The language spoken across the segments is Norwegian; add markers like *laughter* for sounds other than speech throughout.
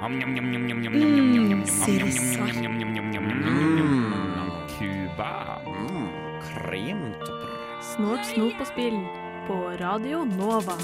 Mm, Sirsa. Cuba. Kremtopper. Snort, snop og spill på Radio Nova.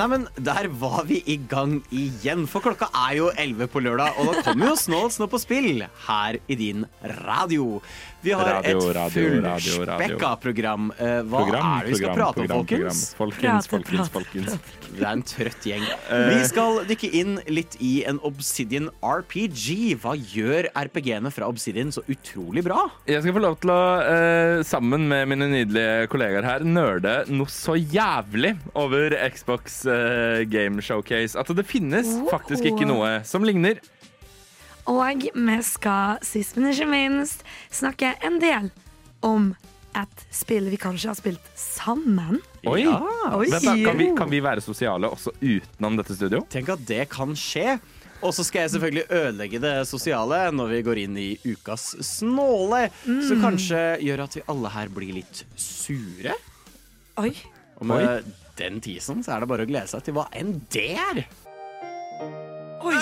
Neimen, der var vi i gang igjen, for klokka er jo 11 på lørdag, og da kommer jo Snål Snå på spill her i din radio. Vi har Radio, et radio, radio, radio. fullspekka program. Eh, Hva Program, er det vi skal program, prate om, program, folkens? program. Folkens, folkens, folkens. Det er en trøtt gjeng. Eh. Vi skal dykke inn litt i en Obsidian RPG. Hva gjør RPG-ene fra Obsidian så utrolig bra? Jeg skal få lov til å, eh, sammen med mine nydelige kollegaer her, nerde noe så jævlig over Xbox Game Showcase at det finnes faktisk ikke noe som ligner. Og vi skal sist, men ikke minst, snakke en del om et spill vi kanskje har spilt sammen. Oi! Ja. Oi. Kan, vi, kan vi være sosiale også utenom dette studio? Tenk at det kan skje. Og så skal jeg selvfølgelig ødelegge det sosiale når vi går inn i ukas snåle. Som Mm. kanskje gjør at vi alle her blir litt sure. Oi. Og med den tisen så er det bare å glede seg til hva enn det er. Oi.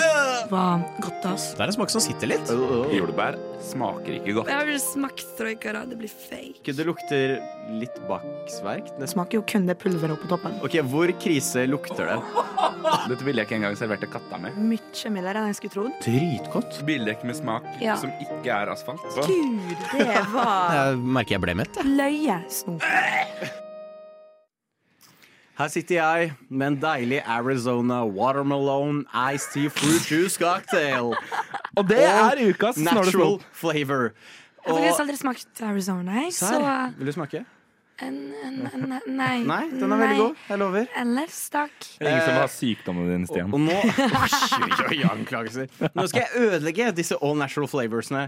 hva godt, da Det er en smak som sitter litt. Jordbær smaker ikke godt. Jeg har smakt troika, det blir fake. Det lukter litt baksverk. Det smaker jo kun det pulveret på toppen. Ok, Hvor krise lukter det? Dette ville jeg ikke engang servert til katta mi. Mye mildere enn jeg skulle trodd. Dritgodt. Bildekk med smak Ja. som ikke er asfalt. Gud, det var Jeg merker jeg ble mett. jeg. løyesnop. Her sitter jeg med en deilig Arizona watermelon iced tea fruit juice cocktail. Og det er ukas Natural flavor. Jeg har faktisk aldri smakt Arizona, jeg, så Serr, vil du smake? en, en, en, Nei. Nei, den er veldig god. Jeg lover. Ellers, takk. Ingen som har ha sykdommen din, Stian. og nå *laughs* anklagelser. Nå skal jeg ødelegge disse all natural flavorsene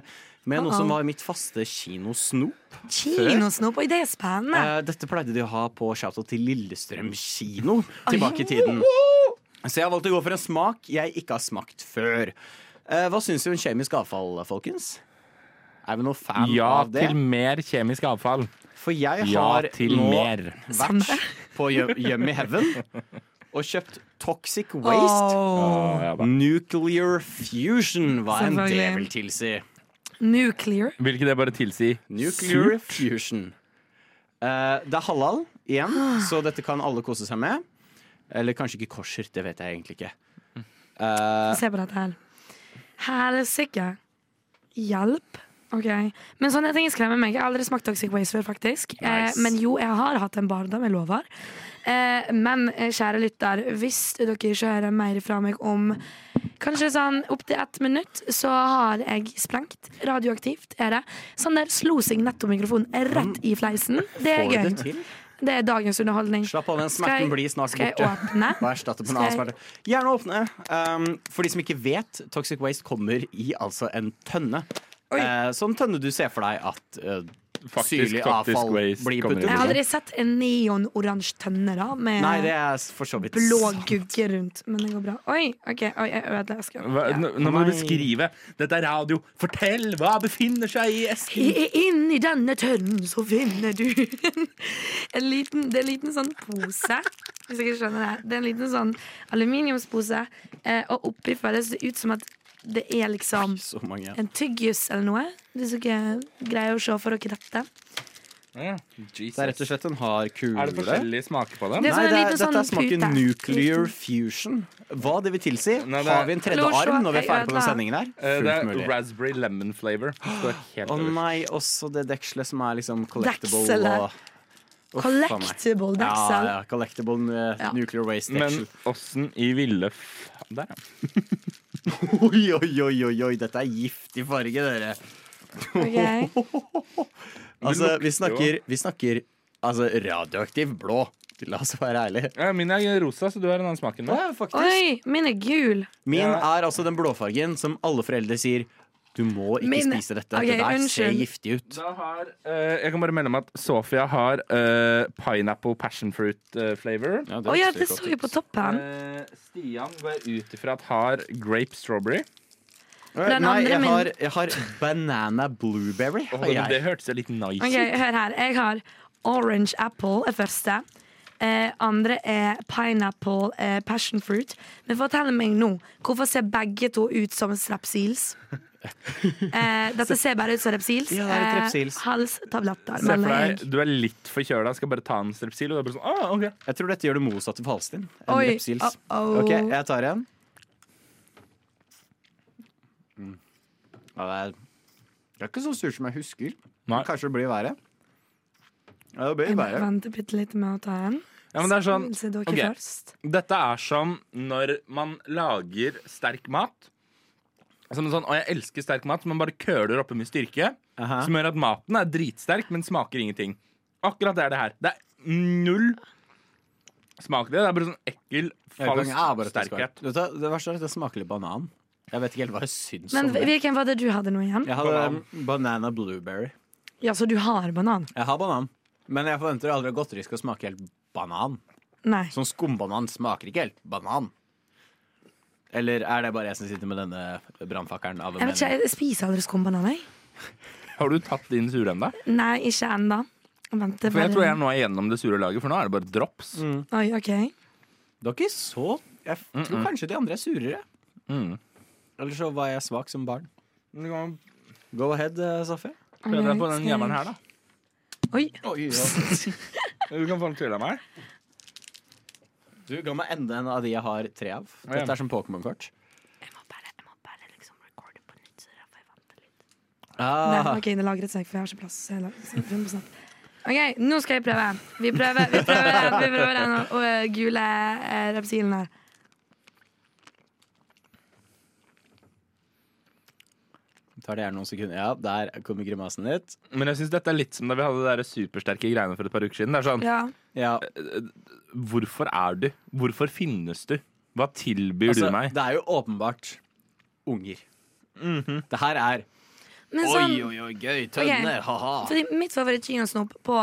med noe som var mitt faste kinosnop. Kinosnop. Oi, det er spennende. Eh, dette pleide de å ha på shoutout til Lillestrøm kino tilbake i tiden. Så jeg har valgt å gå for en smak jeg ikke har smakt før. Eh, hva syns du om kjemisk avfall, folkens? Er vi noe fan Ja av det? Ja til mer kjemisk avfall. For jeg har ja, nå mer. vært på Yum- Yummy Heaven og kjøpt Toxic Waste. Oh. Ja. Nuclear fusion, hva enn det vil tilsi. Nuclear. Vil ikke det bare tilsi Nuclear surt? fusion. Eh, det er halal igjen, så dette kan alle kose seg med. Eller kanskje ikke korser, det vet jeg egentlig ikke. Eh, Se på dette her. Helsike. Hjelp. Ok. Men sånne ting skremmer meg. Jeg har aldri smakt Toxic Waste før, faktisk. Nice. Eh, men jo, jeg har hatt en barndom, jeg lover. Eh, men eh, kjære lytter, hvis dere ikke hører mer fra meg om kanskje sånn opptil ett minutt, så har jeg sprengt. Radioaktivt er det. Sander slo seg nettopp mikrofonen rett i fleisen. Det er gøy. det? Det er dagens underholdning. Slapp av, den jeg- smerten blir snart borte. Og erstatte på en annen smerte. Gjerne åpne. Um, for de som ikke vet, Toxic Waste kommer i altså en tønne. Eh, sånn tønne du ser for deg at eh, Faktisk, syrlig faktisk avfall waste blir puttet. Jeg har aldri sett en neonoransje tønne da med Nei, det er for så vidt blå gugge rundt. Men det går bra. Oi, ok, oi, jeg ødela esken. Hva, ja. nå, nå må du beskrive. Dette er radio. Fortell! Hva befinner seg i esken? I- Inni denne tønnen så finner du en liten, Det er en liten sånn pose. Hvis dere skjønner det. Det er en liten sånn aluminiumspose, eh, og oppi føles det ut som at det er liksom Så mange. en tyggis eller noe. Hvis dere greier å se for dere dette. Ja, Det er rett og slett en hard kule. Er det forskjellige smaker på dem? Det er Nei, sånn det er, dette er sånn smaken pute. nuclear fusion. Hva det vil tilsi? Nei, det er- Har vi en tredje arm når vi er ferdig på den sendingen her? Eh, Det er mulig. raspberry lemon flavor. Å nei, også det dekselet som er liksom collectible Dekselet. og Uff, collectable deksel. Ja, ja, collectible Ja. nuclear waste deksel. Men åssen i ville f... Der, ja. *laughs* *laughs* Oi, oi, oi, oi, oi, dette er giftig farge, dere. Okay. *laughs* Altså, vi snakker, vi snakker altså, radioaktiv blå. La oss være ærlige. Ja, Min er rosa, så du har en annen smak enn meg. Ja. Oi, min er gul. Min Ja. er altså den blåfargen som alle foreldre sier du må ikke Min- spise dette. Okay, det der ser giftig ut. Da har, uh, jeg kan bare melde om at Sofia har uh, pineapple passion fruit uh, flavor. Ja, Å ja, ser det så jo på toppen. Eh, Stian går jeg ut ifra at har grape strawberry. Den Nei, jeg har, jeg har banana blueberry. Oh, det, det hørtes litt nice ut. Hør her. Jeg har orange apple er første. Eh, andre er pineapple eh, passion fruit. Men fortell meg nå, hvorfor ser begge to ut som strepsils? Eh, dette ser bare ut som repsils. Ja, det er et repsils. Eh, halstabletter, Se for deg, du er litt forkjøla, skal bare ta en strepsil, og du er bare sånn ah, ok. Jeg tror dette gjør det motsatte for halsen din. En Oi, repsils. uh-oh. Ok, jeg tar en. Mm. Ja, det, er, det er ikke så surt som jeg husker. Nei. Kanskje det blir verre. Ja, det blir Jeg må verre. vente bitte litt med å ta en. Ja, men det er sånn Vil dere ok. først. Dette er som når man lager sterk mat. Som en sånn, og jeg elsker sterk mat, som man bare køler oppi med styrke. Aha. Som gjør at maten er dritsterk, men smaker ingenting. Akkurat det er det her. Det er null smak i det. Det er bare sånn ekkel, falsk sterkhet. det Det verste er at det smaker litt banan. Jeg vet ikke helt hva jeg syns Men om det. hvilken var det du hadde nå igjen? Jeg hadde banan. banana blueberry. Ja, Så du har banan? Jeg har banan, men jeg forventer aldri at godteri skal smake helt banan. Nei. Sånn skumbanan smaker ikke helt banan. Eller er det bare jeg som sitter med denne brannfakkelen Jeg vet ikke, jeg spiser aldri skumbanan, jeg. Har du tatt din sure ennå? Nei, ikke ennå. Vent, For jeg tror jeg nå er gjennom det sure laget, for nå er det bare drops. Oi, OK. Det er ikke så Jeg tror kanskje de andre er surere. Mm. Eller så var jeg svak som barn. Go ahead, Safi. Prøv deg på den Skal her, da. Oi. *laughs* Du kan få den til av meg. Du ga meg enda en av de jeg har tre av. Dette er som Pokémon-kort. Jeg må bare, jeg må bare liksom recorde på nytt. Så derfor jeg venter litt. Ah, Nei, ok, det lagret seg, for jeg har ikke plass. Så jeg lag- så jeg. OK, nå skal jeg prøve. Vi prøver, vi prøver, vi prøver den uh, gule uh, repsilen her. Tar det gjerne noen sekunder. Ja, der kommer grimasen litt. Men jeg syns dette er litt som da vi hadde de der supersterke greiene for et par uker siden. Det er sånn, Ja. Ja, Hvorfor er du? Hvorfor finnes du? Hva tilbyr altså, du meg? det er jo åpenbart unger. Det her er Men sånn, Oi, oi, oi, gøy. Tønner, ha-ha. fordi mitt favoritt-kinosnop på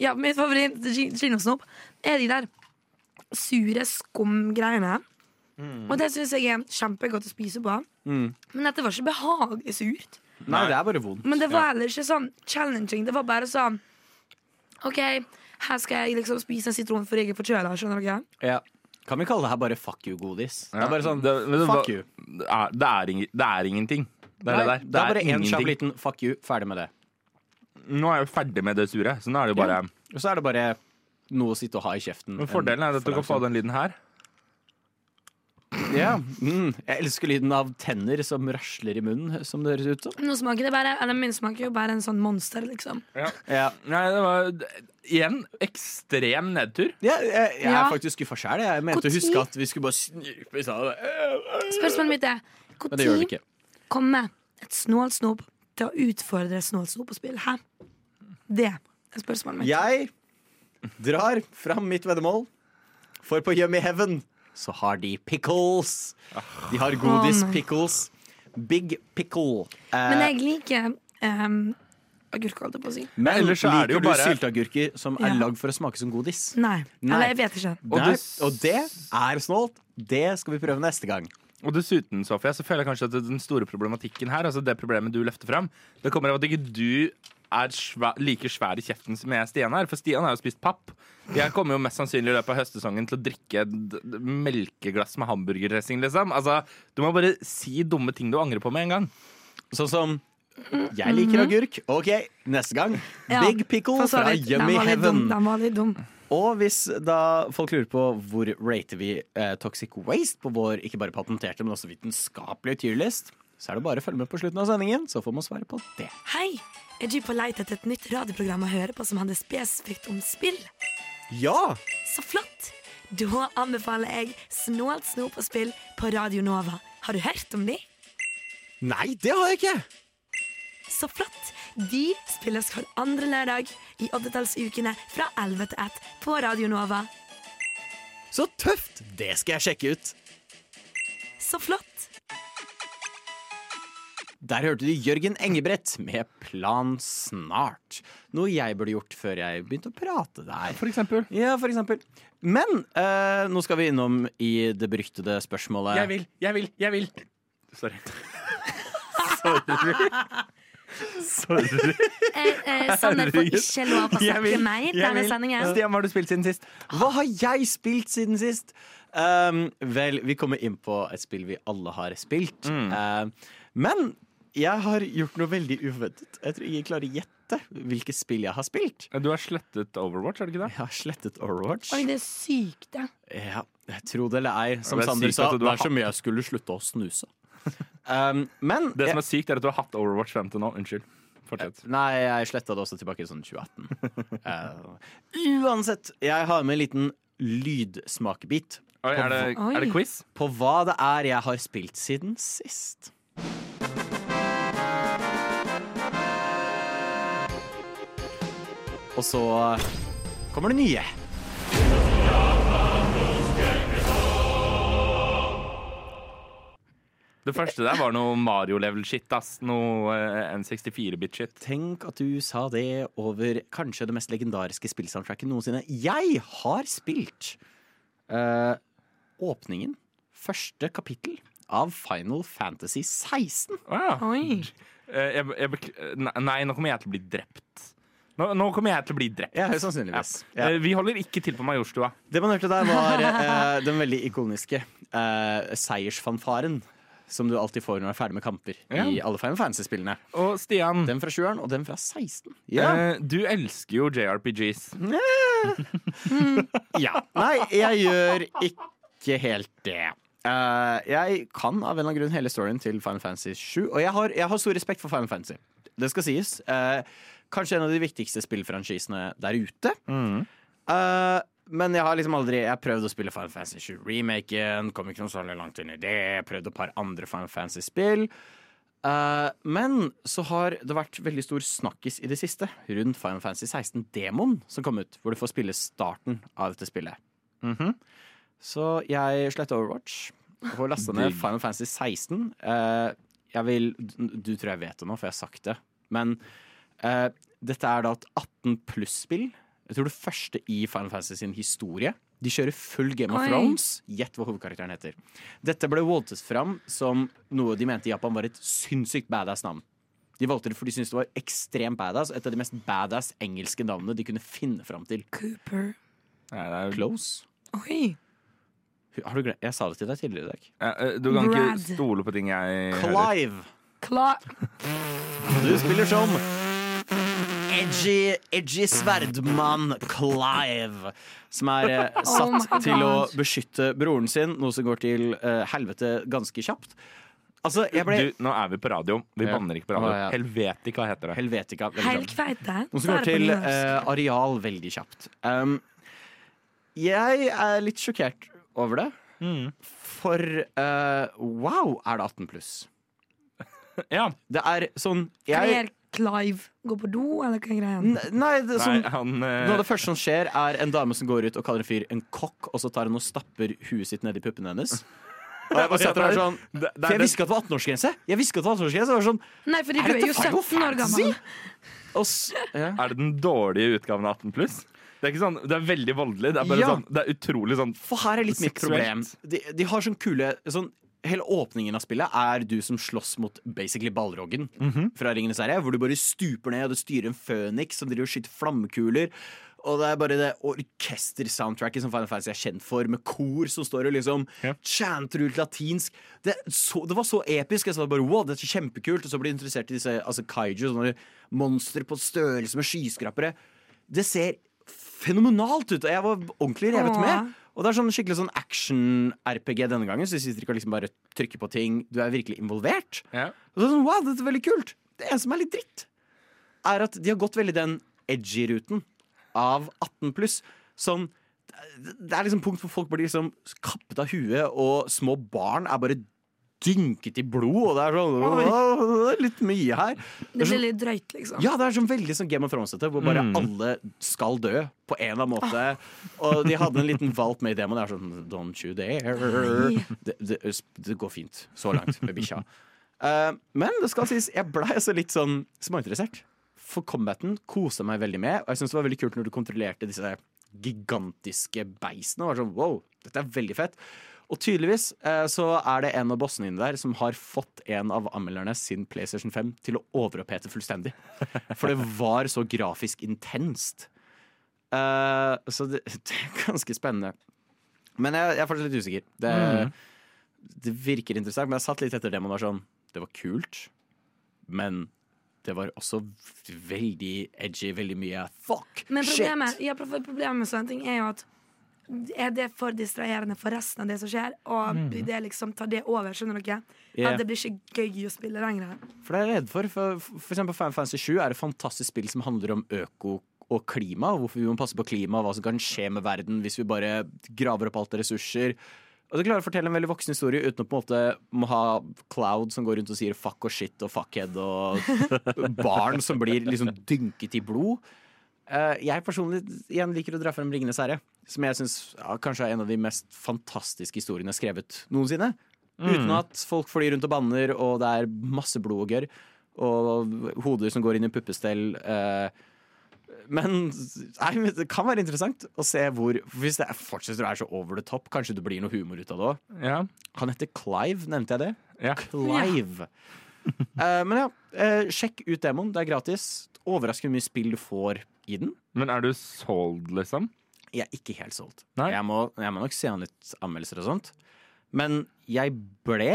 Ja, mitt favoritt-kinosnop er de der sure skumgreiene. Og det syns jeg er kjempegodt å spise på. Mm. Men dette var ikke behagelig surt. Nei, det er bare vondt. Men det var heller ikke sånn challenging. Det var bare sånn OK, her skal jeg liksom spise en sitron for jeg er forkjøla. Skjønner dere? Ja. Kan vi kalle det her bare fuck you-godis? Det er bare sånn det- men det fuck you. Det er, det er, ing- det er ingenting. Det er Nei, det der. det er bare én kjapp liten fuck you. Ferdig med det. Nå er jeg jo ferdig med det sure, så nå er det jo bare Og så er det bare noe å sitte og ha i kjeften. Men Fordelen er at du kan få den lyden her. Ja. Mm. Jeg elsker lyden av tenner som rasler i munnen, som det høres ut som. Nå smaker det bare Eller min smaker jo bare en sånn monster, liksom. Ja. Nei, det var igjen ekstrem nedtur. Ja, jeg, jeg Ja. er faktisk skuffa sjæl. Jeg mente å huske at vi skulle bare snupe i stedet. Spørsmålet mitt er når kommer et snålsnop til å utfordre snålsnopespill? Hæ? Det er spørsmålet mitt. Jeg drar fram mitt veddemål, for på Yummy Heaven så har de pickles. De har godis pickles. Big pickle. Eh, Men jeg liker um, agurk, holdt jeg på å si. men ellers så er det jo liker du bare- sylteagurker som er Ja. lagd for å smake som godis? Nei. Nei. Eller jeg vet ikke. Og det- og det er snålt. Det skal vi prøve neste gang. Og dessuten, Sofia, så føler jeg kanskje at den store problematikken her, altså det problemet du løfter fram, det kommer av at ikke du er sva- like svær i kjeften som jeg Stian er. For Stian har jo spist papp. Jeg kommer jo mest sannsynlig i løpet av høstsesongen til å drikke et melkeglass med hamburgerdressing, liksom. Altså, du må bare si dumme ting du angrer på med en gang. Sånn som Jeg liker agurk. OK, neste gang. Mhm. Ja, Big pickle fra. Yummy var litt dum. Heaven. Den var litt dum. Og hvis da folk lurer på hvor rater vi eh, Toxic Waste på vår ikke bare patenterte, men også vitenskapelige tyrlist, så er det bare å følge med på slutten av sendingen, så får man svare på det. Hei! Er du på leit etter et nytt radioprogram å høre på som handler spesifikt om spill? Ja! Så flott! Da anbefaler jeg Snålt snop og spill på Radio Nova. Har du hørt om de? Nei, det har jeg ikke! Så flott! De spilles hver andre lørdag i oddetallsukene fra 11 til 1 på Radio Nova. Så tøft! Det skal jeg sjekke ut. Så flott! Der hørte du Jørgen Engebrett med Plan snart. Noe jeg burde gjort før jeg begynte å prate der. For eksempel. Ja, for eksempel. Men eh, nå skal vi innom i det beryktede spørsmålet Jeg vil, jeg vil, jeg vil. Sorry. *laughs* Sorry. Sorry. Eh, eh, Sander får ikke lov å Jeg snakke vil- mer jeg denne vil- sendingen. Stian, hva har du spilt siden sist? Hva har jeg spilt siden sist? Um, vel, vi kommer inn på et spill vi alle har spilt. Um, men jeg har gjort noe veldig uventet. Jeg tror ingen klarer å gjette hvilke spill jeg har spilt. Du har slettet Overwatch, er det ikke det? Jeg har slettet Overwatch. Oi, det er sykt, det. Ja, tro det eller ei. Som er Sander sa, det er så mye jeg skulle slutte å snuse. Um, men Det som er sykt, er at du har hatt Overwatch frem til nå. Unnskyld. Fortsett. Nei, jeg sletta det også tilbake i sånn 2018. Uh, uansett, jeg har med en liten lydsmakebit Oi, er, det, er det quiz? på hva det er jeg har spilt siden sist. Og så kommer det nye. Det første der var noe Mario-level-shit. Noe eh, N64-bit-shit. Tenk at du sa det over kanskje det mest legendariske spillsoundtracket noensinne. Jeg har spilt uh, åpningen, første kapittel, av Final Fantasy 16. Å ja. Oi. Eh, jeg, jeg, nei, nå kommer jeg til å bli drept. Nå, nå kommer jeg til å bli drept. Ja, sannsynligvis. Ja. Ja. Vi holder ikke til på Majorstua. Det man hørte der, var eh, den veldig ikoniske eh, seiersfanfaren. Som du alltid får når du er ferdig med kamper Ja. i alle Final Fantasy-spillene. Og Stian, Den fra 20-eren og den fra 16. eh, du elsker jo JRPGs. *laughs* Ja. Nei, jeg gjør ikke helt det. Uh, jeg kan av en eller annen grunn hele storyen til Final Fantasy 7, og jeg har, jeg har stor respekt for Final Fantasy. Det skal sies. Eh, kanskje en av de viktigste spillfranchisene der ute. Eh, men jeg har liksom aldri Jeg prøvd å spille Final Fantasy 7 remaken, kom ikke noe særlig langt inn i det. Jeg prøvde et par andre Final Fantasy-spill. Uh, men så har det vært veldig stor snakkis i det siste rundt Final Fantasy 16-demoen som kom ut, hvor du får spille starten av dette spillet. Mhm. Så jeg sletta Overwatch og lasta ned Final Fantasy 16. Uh, jeg vil Du tror jeg vet det nå, for jeg har sagt det. Men eh, dette er da et 18 pluss-spill. Jeg tror det første i Final Fantasy sin historie. De kjører full Game of Oi. Thrones. Gjett hva hovedkarakteren heter. Dette ble voldtet fram som noe de mente i Japan var et sinnssykt badass navn. De valgte det fordi de syntes det var ekstremt badass. Et av de mest badass engelske navnene de kunne finne fram til. Cooper. Nei, det er, Close. Oi. Har du glemt? Jeg sa det til deg tidligere i dag. Ja, eh, du kan ikke stole på ting jeg hører. Clive. Du spiller som edgy, edgy sverdmann Clive. Som er eh, *laughs* Oh satt oh til å beskytte broren sin, noe som går til eh, helvete ganske kjapt. Altså, jeg ble Du, nå er vi på radio. Vi Ja. banner ikke på radio. Å, ja. Helvetika heter det. Helvetika. Noe som går til eh, areal veldig kjapt. Um, jeg er litt sjokkert over det. Mm. For uh, wow, er det 18 pluss? *laughs* Ja. Det er sånn jeg, Clive? Gå på do, eller hva er greia? Nei, det sånn Nei, han uh... Noe av det første som skjer, er en dame som går ut og kaller en fyr en kokk, og så tar hun og stapper huet sitt nedi puppene hennes. *laughs* Og jeg bare satt der sånn det, det, For jeg visste ikke at det var 18-årsgrense! Jeg visste at det var 18-årsgrense. Sånn, Nei, fordi du er jo 17 år gammel. og ja. Er det den dårlige utgaven av 18 pluss? Det er ikke sånn, det er veldig voldelig. Det er bare Ja. sånn, det er utrolig sånn For her er litt mitt problem. De, de har sånn kule sånn, Hele åpningen av spillet er du som slåss mot basically ballroggen fra Ringenes herre. Hvor du bare stuper ned, og du styrer en føniks som driver og skyter flammekuler. Og det er bare det orkester-soundtracket som Final Fantasy er kjent for, med kor som står og liksom yeah. chanter ut latinsk. Det, så, det var så episk. Jeg sa bare wow, det er kjempekult. Og så blir jeg interessert i disse altså kaiju, sånne monstre på størrelse med skyskrapere. Det ser fenomenalt ut, og jeg var ordentlig revet med. Og det er sånn skikkelig sånn action-RPG denne gangen, så du sitter ikke og liksom bare trykker på ting. Du er virkelig involvert. ja. Og så er det sånn, wow, dette er veldig kult. Det eneste som er litt dritt, er at de har gått veldig den edgy-ruten av 18 pluss. Sånn Det er liksom punkt hvor folk blir liksom kappet av huet, og små barn er bare dynket i blod, og det er sånn det er litt mye her. Det blir litt drøyt, liksom. Ja, det er sånn veldig sånn Game of Thrones-ete, hvor bare Mm. alle skal dø på en eller annen måte. Og de hadde en liten valp med i demoen. Det er sånn Don't you dare. Det, det, det går fint så langt med bikkja. Uh, men det skal sies, jeg blei altså litt sånn småinteressert. For combaten kosa meg veldig med, og jeg syns det var veldig kult når du kontrollerte disse gigantiske beistene. Og var sånn, wow, dette er veldig fett. Og tydeligvis eh, så er det en av bossene inne der som har fått en av anmelderne sin PlayStation 5 til å overopphete fullstendig. For det var så grafisk intenst. Eh, så det, *laughs* det er ganske spennende. Men jeg, jeg er fortsatt litt usikker. Det, det virker interessant, men jeg satt litt etter det man var sånn Det var kult, men det var også veldig edgy, veldig mye fuck, Men shit. problemet, ja, problemet med sånne ting er jo at er det for distraherende for resten av det som skjer? Og det liksom tar det over, skjønner dere? Yeah. At det blir ikke gøy å spille lenger. For det er jeg redd for. For, for eksempel Final Fantasy 7 er et fantastisk spill som handler om øko og klima. Hvorfor vi må passe på klima, hva som kan skje med verden hvis vi bare graver opp alt av ressurser. Og det klarer å fortelle en veldig voksen historie uten å på en måte må ha Cloud som går rundt og sier fuck og shit og fuckhead og *laughs* barn som blir liksom dynket i blod. Eh, jeg personlig igjen liker å dra frem Ringenes herre, som jeg syns ja, kanskje er en av de mest fantastiske historiene skrevet noensinne. Uten at folk flyr rundt og banner, og det er masse blod og gørr. Og hoder som går inn i puppestell. eh, men nei, det kan være interessant å se hvor Hvis det er- fortsetter å være så over the top, kanskje det blir noe humor ut av det òg. Ja. Han heter Clive, nevnte jeg det? ja. Clive. Eh, men ja, sjekk ut demoen. Det er gratis. Overraskende mye spill du får i den. Men er du sold, liksom? Jeg er ikke helt solgt. Jeg må, jeg må nok se an litt anmeldelser og sånt. Men jeg ble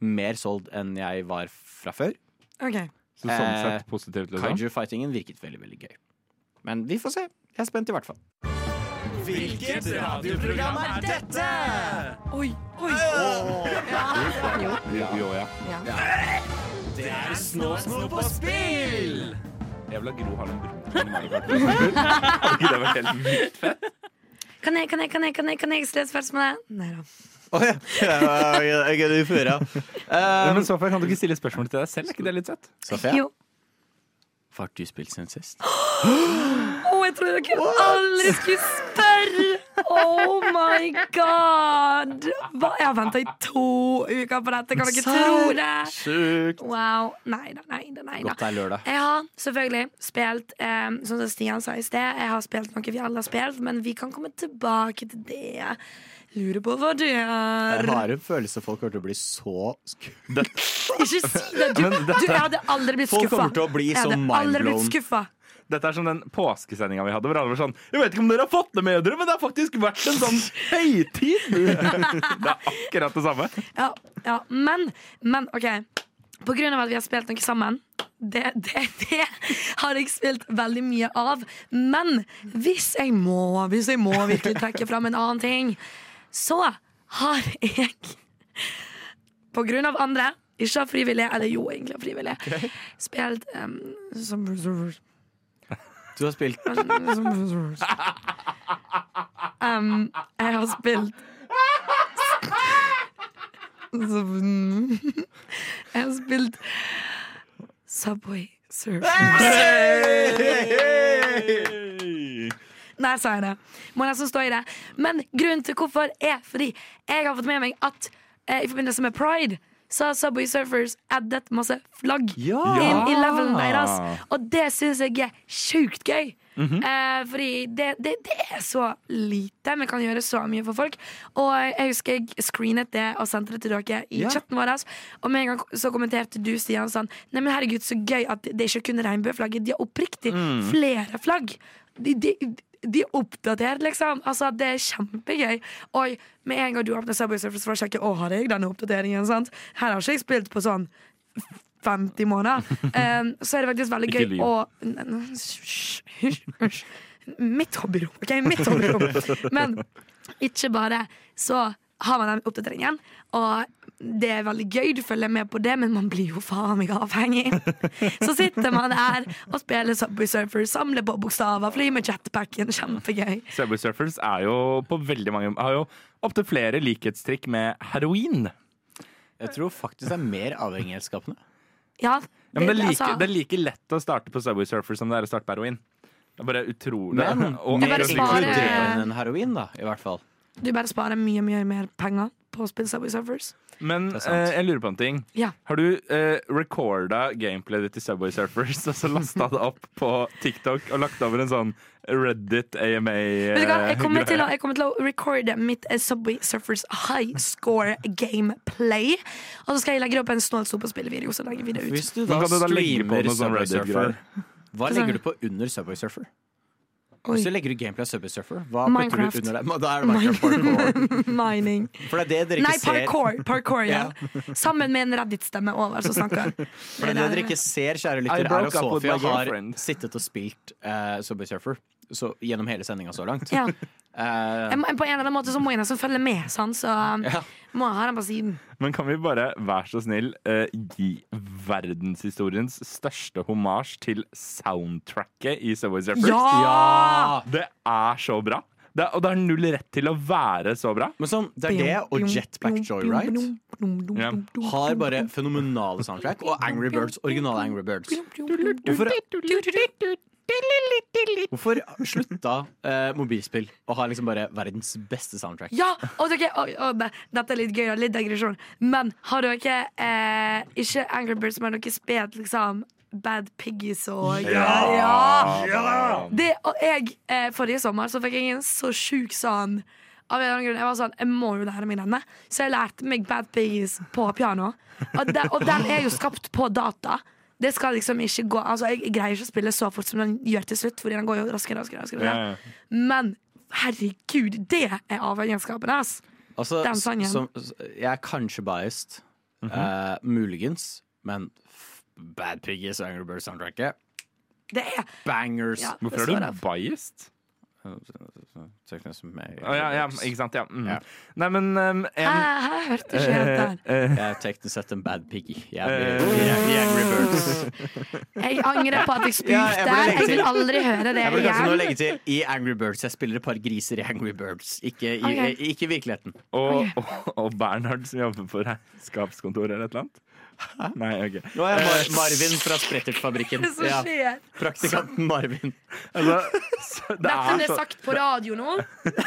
mer solgt enn jeg var fra før. Ok Så sånn Eh, sett positivt, liksom? Kaiju-fightingen virket veldig, veldig gøy. Men vi får se. Jeg er spent i hvert fall. Hvilket radioprogram er dette? Oi, oi! Jo, jo, ja. Det er Snåsno på spill! Jeg vil ha Gro Harlem Brundtland. Hadde ikke det vært helt vilt fett? Kan jeg, kan jeg, kan jeg, kan jeg, kan jeg stille et spørsmål? Nei da. Oh, ja. Jeg er ufør, ja. Men Sofia, kan du ikke stille spørsmål til deg selv? Er ikke det litt søtt? Sofia, Jo. hva har du spilt siden sist? Å, jeg trodde dere aldri skulle spørre! Oh my god! Hva? Jeg har venta i to uker på dette, kan dere tro det? Sykt. Wow. Nei da, nei da. nei da Godt det er lørdag. Jeg har selvfølgelig spilt, um, sånn som Stian sa i sted, jeg har spilt noe vi alle har spilt, men vi kan komme tilbake til det. Lurer på hva det Jeg er. har en følelse folk kommer til å bli så. Ikke si det! Du, *laughs* du, jeg hadde aldri blitt Folk skuffa. kommer til å bli så mindblown. Dette er som den påskesendinga vi hadde, hvor alle var sånn Jeg vet ikke om dere har fått det med dere, men det har faktisk vært en sånn *laughs* høytid! *laughs* Det er akkurat det samme. Ja, ja, men, men OK. På grunn av at vi har spilt noe sammen, det, det, det har jeg spilt veldig mye av. Men hvis jeg må, hvis jeg må virkelig trekke fram en annen ting, så har jeg På grunn av andre, ikke av frivillige, eller jo, egentlig av frivillige, spilt um, Du har spilt Um, jeg har spilt Jeg har spilt Subway Surfers. Der sa jeg det. Må nesten stå i det. Men grunnen til hvorfor er fordi jeg har fått med meg at eh, i forbindelse med pride så har Subway Surfers addet masse flagg Ja! inn i levelen deres. Og det syns jeg er sjukt gøy. eh, fordi det, det, det er så lite. Vi kan gjøre så mye for folk. Og jeg husker jeg screenet det og sendte det til dere i yeah. chatten vår. Og med en gang så kommenterte du Stian sånn Nei, men herregud, så gøy at det ikke kun regnbueflagget. De har oppriktig flere flagg. De, de, de er oppdatert, liksom. Altså, det er kjempegøy. Oi, med en gang du åpner Subway Surfers for å sjekke Å, har jeg denne oppdateringen, sant? Her har ikke jeg spilt på sånn 50 måneder. *laughs* Um, så er det faktisk veldig gøy å. Mitt hobbyrom, OK? Mitt hobbyrom. Men ikke bare så har man den oppdateringen, og det er veldig gøy, du følger med på det, men man blir jo faen meg avhengig. *laughs* Så sitter man her og spiller Subway Surfer, samler på bokstaver, flyr med jetpacken. Kjempegøy. Subway Surfers er jo på veldig mange Har jo opptil flere likhetstrikk med heroin. Jeg tror faktisk det er mer avhengighetsskapende. Ja, Ja, men det, er like, altså- det er like lett å starte på Subway Surfers som det er å starte på heroin. Det er bare utrolig. Men og mer bare sparer- inkluderende enn heroin, da, i hvert fall. Du bare sparer mye, mye mer penger å spille Subway Surfers. Men eh, jeg lurer på en ting. Ja. Har du eh, recorda gameplayet ditt i Subway Surfers *laughs* og så lasta det opp på TikTok og lagt over en sånn Reddit AMA Vet du hva? Jeg kommer, til å, jeg kommer til å recorde mitt eh, Subway Surfers high score gameplay. Og så skal jeg legge opp en snålt på spillevideo. Så legger vi det ut. Hvis du da da streamer sånn Subway Surfer, hva Hva legger du? du på under Subway Surfer? Oi. Hvis du legger ut gameplay av Subway Surfer, hva Minecraft. putter du under det? Da er det Minecraft parkour. *laughs* Mining. For det er det dere Nei, ikke ser. parkour. parkour *laughs* ja. Sammen med en Reddit-stemme over som snakker. For det, det dere ikke ser, kjære lytter, er at Sofia har sittet og spilt uh, Subway Surfer så, gjennom hele sendinga så langt. Ja. Uh, *laughs* Jeg må, på en eller annen måte så må jeg nesten følge med, sånn, så um, Ja. må jeg ha den på siden. Men kan vi bare, vær så snill, uh, gi verdenshistoriens største homasj til soundtracket i Subway Surfers? Ja! Det er så bra. Det er, og det er null rett til å være så bra. Men sånn, det er det og Jetpack Joyride yeah. har bare fenomenale soundtrack. Og Angry Birds, originale Angry Birds. Hvorfor, hvorfor slutta eh, mobilspill å ha liksom bare verdens beste soundtrack? Ja! Og dere, og, og, det- dette er litt gøy og litt digresjon, men har dere eh, ikke Angry Birds, men dere spilt liksom Bad Piggies og ja. Det, og jeg, eh, Forrige sommer så fikk jeg en så sjuk sånn av en eller annen grunn, Jeg var sånn, jeg må jo lære meg denne. Så jeg lærte meg Bad Piggies på piano. Og den, og den er jo skapt på data. Det skal liksom ikke gå Altså Jeg greier ikke å spille så fort som den gjør til slutt, Fordi den går jo raskere. raskere, raskere. Ja, ja. Men herregud, det er avhengighetsskapende. Altså, Den sangen. som, jeg er kanskje biased, eh, muligens, men f- Bad Piggies og Angry Birds soundtracket Det er bangers. Ja. Hvorfor er du biased? Teknisk meg. Å, ja, ja, ikke sant, ja. Mm. Ja. Nei, men um, en, hæ, hørte ikke helt der. eh, Jeg er teknisk sett en bad piggy. Jeg blir, er Angry Birds. *laughs* Jeg angrer på at jeg spurte. Ja, jeg burde legge jeg vil aldri høre det Jeg burde kanskje nå igjen. legge til i Angry Birds. Jeg spiller et par griser i Angry Birds, ikke i, Ok. ikke i virkeligheten. og, og, og Bernhard som jobber på regnskapskontoret eller et eller annet. Nei, ok. Nå er jeg Mar Marvin fra Sprettertfabrikken. *laughs* Er Ja, praktikanten Marvin. Altså, *laughs* så, det, Dette er ble så, sagt på radio nå.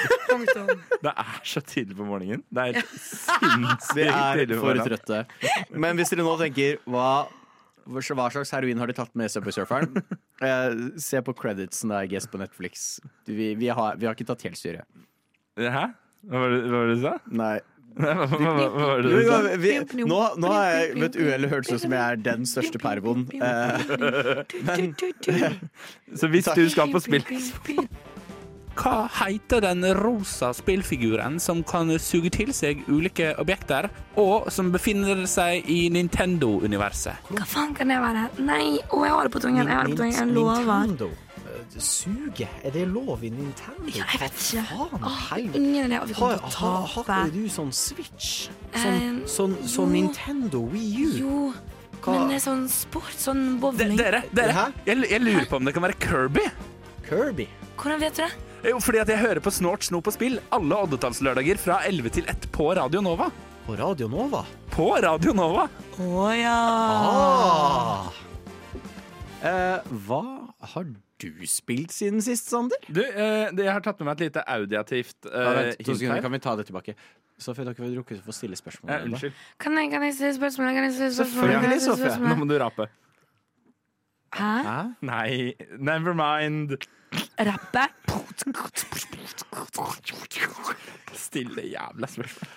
*laughs* Det er så tidlig på morgenen. Det er Vi sinnssykt tidlig på for morgenen. trøtte. Men hvis dere nå tenker hva, hva slags heroin har de tatt med Subway Surferen? Eh, se på creditsen der, I på Netflix. Vi, vi, har, vi har ikke tatt helt. Hæ? Hva var det, hva var det du sa? Nei. Hva, hva, hva, det vi, nå, nå har jeg ved et uhell hørt ut som jeg er den største pervoen. Eh, *laughs* men *laughs* Så hvis du skal på spill Hva heter den rosa spillfiguren som kan suge til seg ulike objekter, og som befinner seg i Nintendo-universet? Hva faen kan det være? Nei, å, jeg har det på tungen. Jeg har det på tungen. Jeg lover. Nintendo. Eh, Suge? Er det lov i Nintendo? Ja, jeg vet ikke. Faen, Åh, ingen idé. Vi kommer til å tape. har ikke du sånn Switch? Sånn, Eh, sånn, sånn. Nintendo Wii U? Jo, Hva? men det er sånn sport, sånn bowling. dere, dere jeg, jeg lurer på om det kan være Kirby. Kirby? Hvordan vet du det? Jo, fordi at jeg hører på Snort, Sno på spill alle oddetallslørdager fra 11 til 1 på Radio Nova. På Radio Nova? På Radio Nova! Å ja. Ah. Eh, hva har du spilt siden sist, Sander? Du, eh, det- jeg har tatt med meg et lite audiativt Ja, eh, vent, to hint sekunder, her. kan vi ta det tilbake? Sofie, dere vil drukke får stille spørsmål. Eh, unnskyld. Kan jeg, kan jeg stille spørsmål? Kan jeg stille spørsmål? Selvfølgelig, Kan jeg stille Sofie. spørsmål? Nå må du rape. Hæ? Hæ? Nei, never mind. Rappe? Stille jævla spørsmål.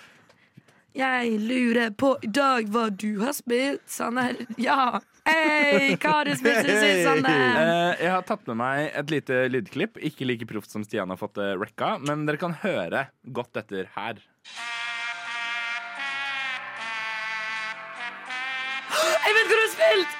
Jeg lurer på i dag hva du har spilt, Sander. Ja. Hei, hva har du spist i sist, Sander? Eh, jeg har tatt med meg et lite lydklipp. Ikke like proft som Stian har fått det recka, men dere kan høre godt etter her. Jeg vet hva du har spilt!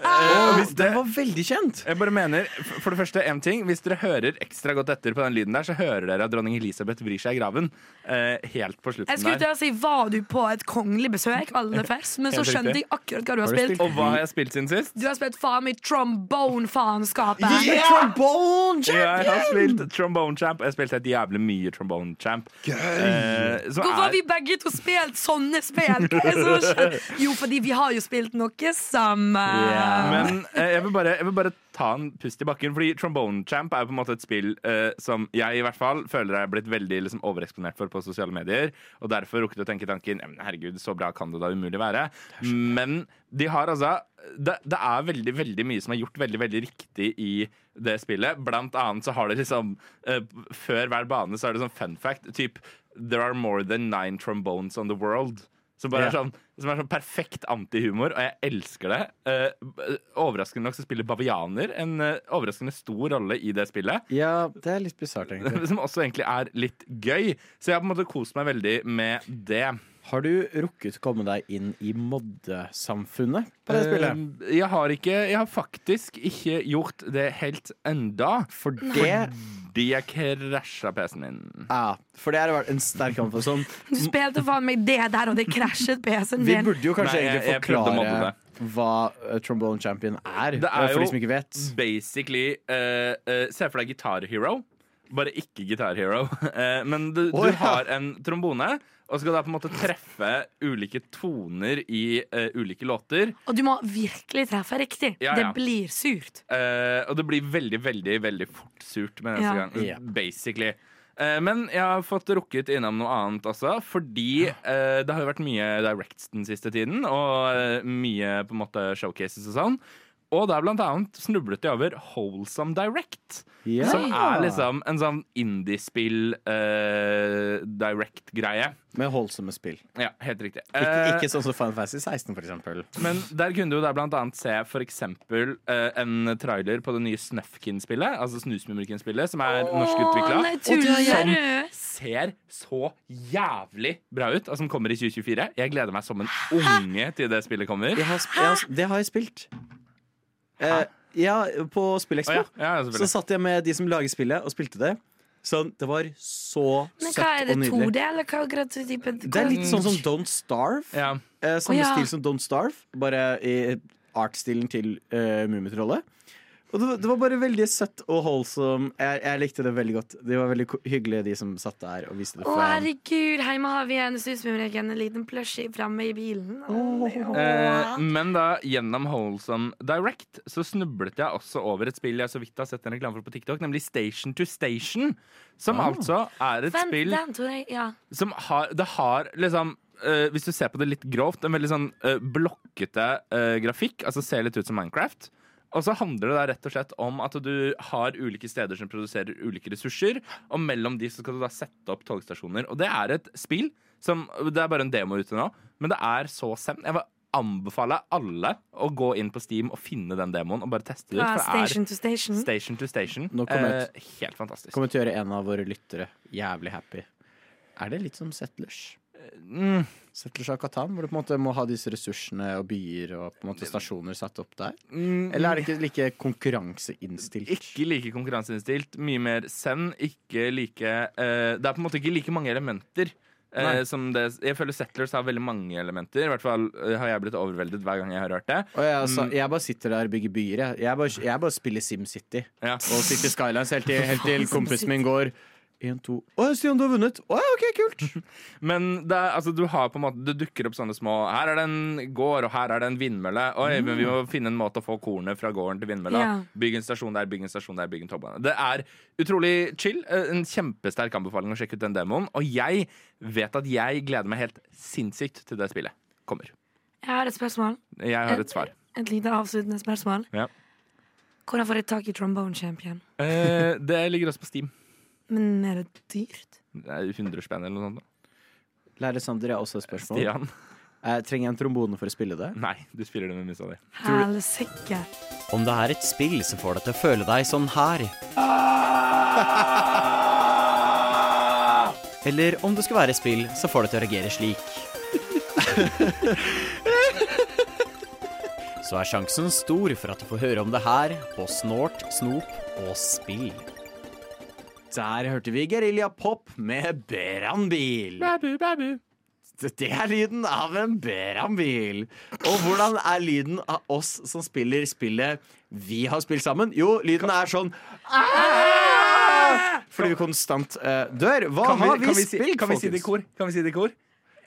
Hvis det- det var veldig kjent! Jeg bare mener, for det første, en ting Hvis dere hører ekstra godt etter på den lyden der, så hører dere at dronning Elisabeth vrir seg i graven. Eh, helt på Jeg skulle til å si, Var du på et kongelig besøk, aller først? Men så skjønte jeg akkurat hva du har Har du spilt. Og hva har jeg spilt siden sist? Du har spilt faen meg trombone-faenskapet. Yeah! Trombone Jeg har spilt Trombone Champ. og Jeg har spilt helt jævlig mye Trombone Champ. Eh, som Hvorfor har vi begge to spilt sånne spill? Jo, fordi vi har jo spilt noe sammen. Ja. Men eh, jeg, vil bare, jeg vil bare ta en pust i bakken, fordi Trombone Champ er jo på en måte et spill eh, som jeg i hvert fall føler jeg er blitt veldig liksom, overeksponert for på sosiale medier, og derfor rukket å tenke tanken "Ja, men herregud, så bra kan det da umulig være. Men de har altså det, det er veldig veldig mye som er gjort veldig veldig riktig i det spillet. Blant annet så har det liksom eh, Før hver bane så er det sånn fun fact. Typ There are more than nine trombones on the world. Som bare er sånn som er sånn perfekt antihumor, og jeg elsker det. Eh, overraskende nok så spiller bavianer en eh, overraskende stor rolle i det spillet. Ja, det er litt bisart, *laughs* egentlig. Som også egentlig er litt gøy. Så jeg har på en måte kost meg veldig med det. Har du rukket å komme deg inn i moddesamfunnet på det spillet? Eh, jeg har ikke Jeg har faktisk ikke gjort det helt enda. For det Fordi jeg krasja PC-en min. Ja, for det har vært en sterk kamp for sånn. Du spilte faen meg det der, og det krasjet PC-en Vi burde jo kanskje Nei, jeg- egentlig forklare hva eh, Trombone Champion er, Det er eh, for jo- de som ikke vet. Basically uh, uh, Se for deg Guitar Hero. Bare ikke Guitar Hero. *laughs* Eh, men du, du har en trombone, og skal da på en måte treffe ulike toner i eh, ulike låter. Og du må virkelig treffe riktig. Ja, Det blir surt. Eh, og det blir veldig, veldig veldig fort surt med neste Ja. gang. Ja. Basically. Eh, men jeg har fått rukket innom noe annet også, fordi eh, det har jo vært mye directs den siste tiden, og eh, mye på en måte showcases og sånn. Og der blant annet snublet jeg over Wholesome Direct. Yeah. Som er liksom en sånn indiespill uh, direct-greie. Med holdsomme spill. Ja, helt riktig. Ikke, Eh, ikke sånn som Final Fantasy 16, for eksempel. men der kunne du der blant annet se for eksempel eh, en trailer på det nye Snufkin-spillet, altså Snusmumrikken-spillet, som er norskutvikla. Som ser så jævlig bra ut, og som kommer i 2024. Jeg gleder meg som en unge til det spillet kommer. Det har, har, det har jeg spilt. Eh, ja, på Spillexpo Spillekspo. ja. Ja, Så satt jeg med de som lager spillet, og spilte det. Sånn, det var så Men søtt hva er det, og nydelig. 2D, eller hva hva type Det er litt sånn som Don't Starve. Ja. Eh, samme oh, ja. stil som Don't Starve, bare i artstilen til uh, Mummitrollet. Og det, var- bare veldig søtt og holdsom. Jeg, jeg likte det veldig godt. De var veldig hyggelige, de som satt der og viste det Å, fram. herregud, hjemme har vi en susmumrikken, en liten plushie framme i bilen. Oh. Eh, men da gjennom Holdsom Direct så snublet jeg også over et spill jeg så vidt har sett en reklame for på TikTok, nemlig Station to Station. Som oh. altså er et Vent, spill den jeg Ja. som har Det har liksom uh, Hvis du ser på det litt grovt, en veldig sånn uh, blokkete uh, grafikk. Altså ser litt ut som Minecraft. Og så handler det da rett og slett om at du har ulike steder som produserer ulike ressurser, og mellom de så skal du da sette opp togstasjoner. Og det er et spill som Det er bare en demo ute nå, men det er så send. Jeg vil anbefale alle å gå inn på Steam og finne den demoen og bare teste det ut. Fra For det station to station. er station to station. Nå kommer Eh, helt fantastisk. Kommer til å gjøre en av våre lyttere jævlig happy. Er det litt som Settlers? Mm. Settlers av Katan, hvor du på en måte må ha disse ressursene og byer og på en måte stasjoner satt opp der? Mm, Eller er det ikke like konkurranseinnstilt? Ikke like konkurranseinnstilt, mye mer send. Ikke like uh, Det er på en måte ikke like mange elementer. Uh, som det, jeg føler Settlers har veldig mange elementer. I hvert fall uh, har jeg blitt overveldet hver gang jeg har hørt det. Og jeg, altså, Mm. jeg bare sitter der og bygger byer. Jeg, jeg, bare, jeg bare spiller SimCity Ja. og City Skylines helt til, helt til *laughs* kompisen min går Én, to Å, Stian, du har vunnet! Å, ja, OK, kult! *laughs* Men det, er- altså, du har på en måte Det dukker opp sånne små Her er det en gård, og her er det en vindmølle. Oi, men vi må finne en måte å få kornet fra gården til vindmølla. Ja. Bygg en stasjon der, bygg en stasjon der, bygg en toppbane. Det er utrolig chill. Eh, En kjempesterk anbefaling å sjekke ut den demoen. Og jeg vet at jeg gleder meg helt sinnssykt til det spillet kommer. Jeg har et spørsmål. Jeg har et svar. Et lite avsluttende spørsmål. Ja. Hvordan får jeg tak i Trombone Champion? Eh, det ligger også på Steam. Men er det dyrt? Det er 100 spenn eller noe sånt. da. Lærer Sander, jeg har også et spørsmål. Stian? Jeg trenger jeg en trombone for å spille det? Nei, du spiller det med musa di. Helsike. Om det er et spill som får deg til å føle deg sånn her. Eller om det skal være et spill som får deg til å reagere slik. Så er sjansen stor for at du får høre om det her på Snort, Snop og Spill. Der hørte vi Gerilja Pop med brannbil. Det er lyden av en brannbil. Og hvordan er lyden av oss som spiller spillet vi har spilt sammen? Jo, lyden er sånn «Ah!» Fordi vi konstant uh, dør. Hva har vi, kan vi, si, spilt, kan vi si det i folkens? kor? Kan vi si det i kor?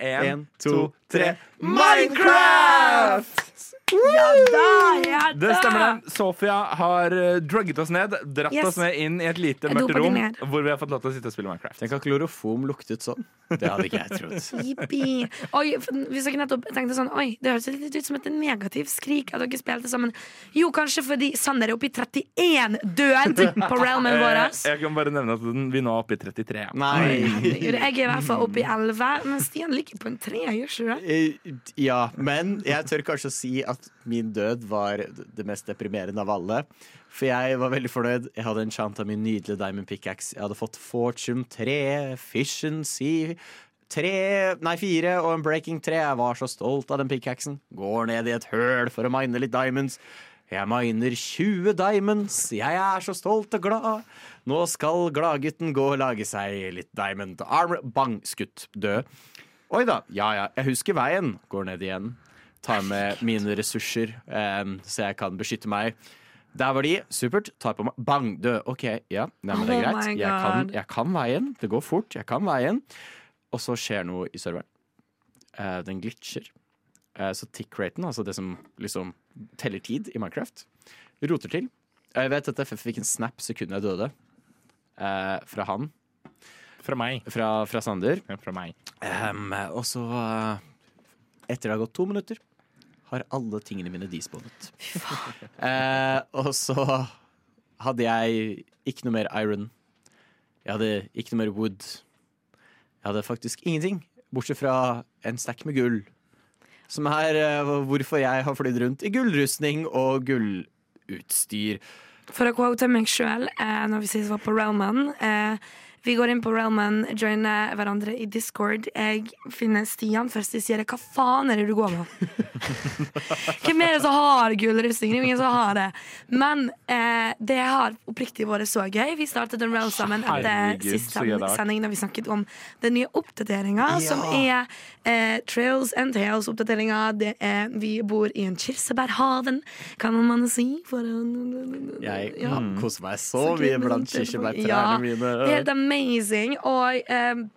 Én, En, to, tre Minecraft! Ja da, ja da! Det stemmer det. Sofia har uh, drugget oss ned, dratt Yes. oss med inn i et lite mørkt rom hvor vi har fått lov til å sitte og spille Minecraft. Tenk at klorofom luktet sånn. Det hadde ikke jeg trodd. Oi, hvis dere nettopp tenkte sånn Oi, det høres litt ut som et negativt skrik at dere spilte sammen. Jo, kanskje fordi Sander er oppe i 31 død på realmen vår. Eh, jeg kan bare nevne at vi nå er oppe i 33. Nei. Jeg er i hvert fall oppe i 11, men Stian ligger på en 3, gjør ikke du det? Eh, Ja, men jeg tør kanskje å si at min død var det mest deprimerende av alle. For jeg var veldig fornøyd. Jeg hadde enchanta min nydelige diamond pickaxe. Jeg hadde fått fortune 3, Fission Sea 3, nei 4 og en breaking 3. Jeg var så stolt av den pickaxen. Går ned i et høl for å mine litt diamonds. Jeg miner 20 diamonds. Jeg er så stolt og glad. Nå skal gladgutten gå og lage seg litt diamond armor. Bang! Skutt. Død. Oi da. Ja ja, jeg husker veien. Går ned igjen. Tar med mine ressurser, em, så jeg kan beskytte meg. Der var de. Supert. Tar på meg. Bang! Død. OK, ja. Nei, men det er Oh greit. Jeg kan, jeg kan veien. Det går fort. Jeg kan veien. Og så skjer noe i serveren. Eh, den glitcher. Eh, så tick-raten, altså det som liksom teller tid i Minecraft, roter til. Jeg vet at FF fikk en snap sekundet jeg døde. Eh, fra han. Fra meg. Fra, fra Sander. Ja, Fra meg. Um, og så, etter det har gått to minutter, har alle tingene mine disponet. *laughs* Eh, og så hadde jeg ikke noe mer iron. Jeg hadde ikke noe mer wood. Jeg hadde faktisk ingenting, bortsett fra en stack med gull. Som er eh, hvorfor jeg har flydd rundt i gullrustning og gullutstyr. For å quote meg sjøl, eh, når vi sist var på Realman eh, Vi går inn på Realman, joiner hverandre i Discord. Jeg finner Stian først. De sier 'hva faen er det du går med'? *laughs* Hvem er det som har er jo ingen som har det. Men eh, det har oppriktig vært så gøy. Vi startet en Real sammen etter siste sending da vi snakket om den nye oppdateringa, som er eh, Trails and Tales-oppdateringa. Det er Vi bor i en kirsebærhaven, kan man si. For, Jeg Ja. koser meg så, Så mye blant kirsebærtrærne Ja, mine. Det er amazing. Og um,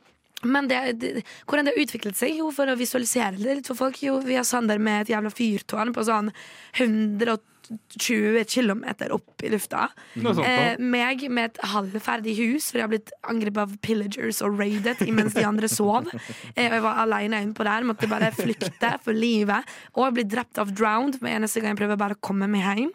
men det, det, hvordan det har utviklet seg? Jo, for å visualisere det litt for folk. Jo, vi har Sander med et jævla fyrtårn på sånn 120 km opp i lufta. Sånt Eh, meg med et halvferdig hus, for jeg har blitt angrepet av pillagers og raidet mens de andre sov. Eh, og jeg var alene innpå der, måtte bare flykte for livet. Og jeg ble drept av drowned med eneste gang jeg prøver bare å komme meg hjem.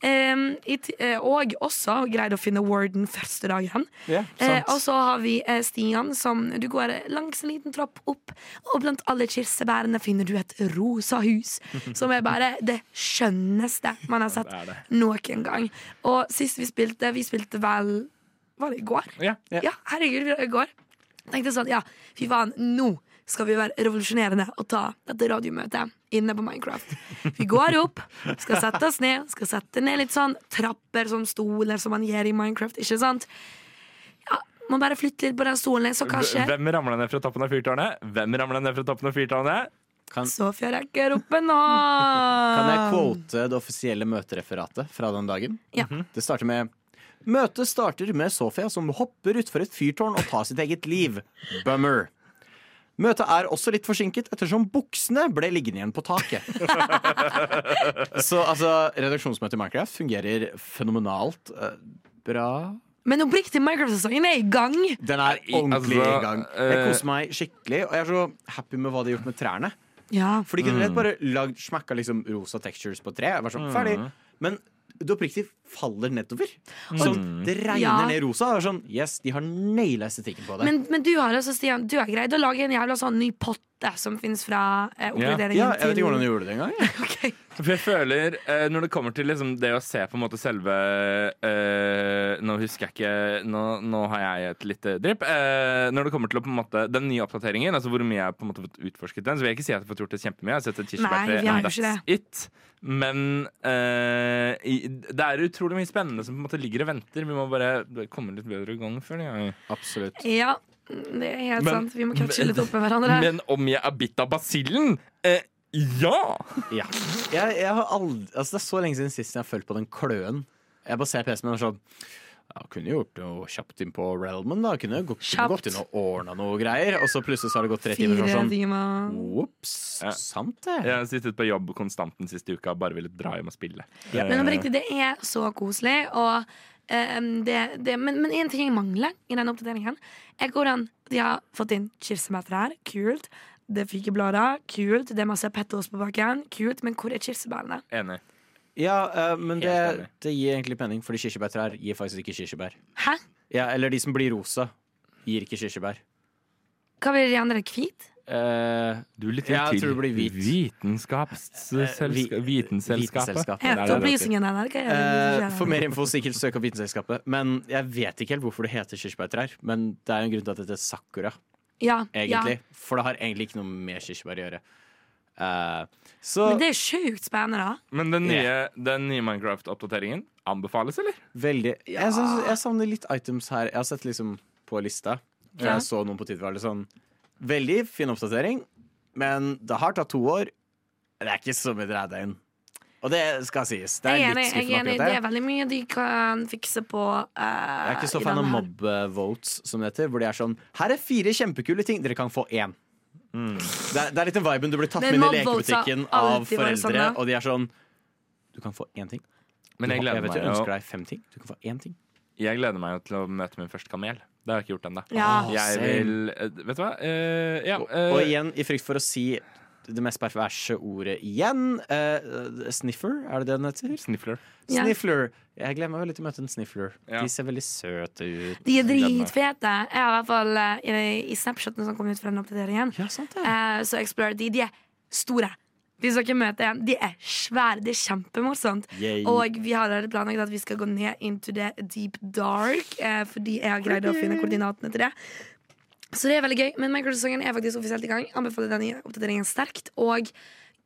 Eh, og også greide å finne warden første dagen. Yeah, og så har vi eh, Stian, som du går langs en liten tropp opp, og blant alle kirsebærene finner du et rosa hus, *laughs* som er bare det skjønneste man har sett noen gang. Og sist vi spilte, vi spilte vel Var det i går? Ja. Ja, herregud, i går. Tenkte sånn, ja, fy faen, nå skal vi være revolusjonerende og ta dette radiomøtet inne på Minecraft. Vi går opp, skal sette oss ned, skal sette ned litt sånn trapper, sånn stoler som man gjør i Minecraft, ikke sant? Ja, må bare flytte litt på den stolen, så hva skjer? Hvem ramler ned fra toppen av fyrtårnet? Hvem ramler ned fra toppen av fyrtårnet? Kan, Sofia rekker opp en kan jeg quote det offisielle møtereferatet fra den dagen? Ja. Det starter med Møtet starter med Sofia som hopper utfor et fyrtårn og tar sitt eget liv. Bummer. Møtet er også litt forsinket ettersom buksene ble liggende igjen på taket. *laughs* Så altså, redaksjonsmøtet i Minecraft fungerer fenomenalt eh, bra. Men oppriktig, Minecraft-sesongen er i gang! Den er ordentlig altså, i gang. Jeg eh, koser meg skikkelig, og jeg er så happy med hva de har gjort med trærne. Ja. For de kunne rett bare lagd smakka liksom rosa textures på tre. Jeg var sånn, ferdig. Men det oppriktig faller nedover. Så det regner Ja. ned rosa. Og sånn, yes, de har naila estetikken på det. Men, men du har også, Stian, du har greid å lage en jævla sånn ny potte som finnes fra eh, oppgraderingen ja, jeg vet ikke hvordan du gjorde det engang. jeg. *laughs* Ok. For jeg føler, eh, Når det kommer til liksom det å se på en måte selve eh, Nå husker jeg ikke Nå, nå har jeg et lite drypp. Eh, når det kommer til å, på en måte, den nye oppdateringen, altså hvor mye jeg på en måte har fått utforsket den, så vil jeg ikke si at jeg har fått gjort det kjempemye. Jeg har sett et kirsebærtre, and that's it. Men eh, det er utrolig mye spennende som på en måte ligger og venter. Vi må bare komme litt bedre i gang før det. Absolutt. Ja, det er helt Men- sant. Vi må catche litt opp med hverandre. Men om jeg er bitt av basillen? Eh, ja! Ja. Jeg, jeg har aldri, altså det er så lenge siden sist jeg har følt på den kløen. Jeg bare ser PC-en min og er sånn Ja, kunne gjort noe kjapt inn på Realmen, da. Kunne gått, kunne gått inn og ordna noe greier, og så plutselig så har det gått tre timer. Fire sånn, timer. Ops, Ja. sant det. Jeg har sittet på jobb konstant den siste uka og bare ville dra hjem og spille. Ja. Men riktig, det er så koselig. Og um, det, det, men, men en ting jeg mangler i den oppdateringen, er hvordan de har fått inn kirsebærtrær. Kult. Det er fikeblader. Kult. Det er masse pettos på bakken. Kult. Men hvor er kirsebærene? Enig. Ja, eh, men det, det gir egentlig mening, fordi kirsebærtrær gir faktisk ikke kirsebær. Hæ? Ja, eller de som blir rosa, gir ikke kirsebær. Hva blir de andre? Hvit? Uh, Du lytter Ja, til tror det blir hvit. Vitenskapsselskapet. Vitenselskapet. Vitenselskapet. Som skjer? for mer info sikkert søk opp Vitenselskapet. Men jeg vet ikke helt hvorfor det heter kirsebærtrær. Men det er jo en grunn til at det heter sakura, ja, egentlig. ja. For det har egentlig ikke noe med kirsebær å gjøre. Eh, så Men det er sjukt spennende, da. Men den nye, yeah. nye Minecraft-oppdateringen anbefales, eller? veldig jeg, synes, jeg savner litt items her. Jeg har sett liksom på lista. Ja. Jeg så noen på Twitter sånn Veldig fin oppdatering, men det har tatt to år. Det er ikke så mye dreid inn. Og det skal sies. Det er jeg litt er skuffende enig. Det er veldig mye de kan fikse på. Uh, Jeg er ikke så fan av mob eh, votes, som det heter. Hvor de er sånn Her er fire kjempekule ting, dere kan få én. Det, er, det er litt den viben du blir tatt med inn i lekebutikken av sånn, foreldre, og de er sånn Du kan få én ting. Men jeg gleder, jeg meg ting. Du kan få én ting. jeg gleder meg jo til å møte min første kamel. Det har jeg ikke gjort ennå. Ja. Jeg vil eh, Vet du hva? Uh, ja, Og, eh, og igjen, i frykt for å si det mest perverse ordet igjen Uh, Sniffer, er det det den heter? Sniffler. Sniffler. Jeg gleder meg veldig til å møte en sniffler. Ja. De ser veldig søte ut. De er dritfete. Jeg har i hvert fall uh, i, Snapchaten som kom ut fra den oppdateringen, Ja, sant det. eh, så Explorer de. De er store. Hvis dere møter en, de er svære. Det er kjempemorsomt. Yay. Og vi har planlagt at vi skal gå ned into the deep dark, eh, fordi jeg har greid å finne koordinatene til det. Så det er veldig gøy. Men Minecraft-sesongen er faktisk offisielt i gang. Anbefaler denne oppdateringen sterkt. Og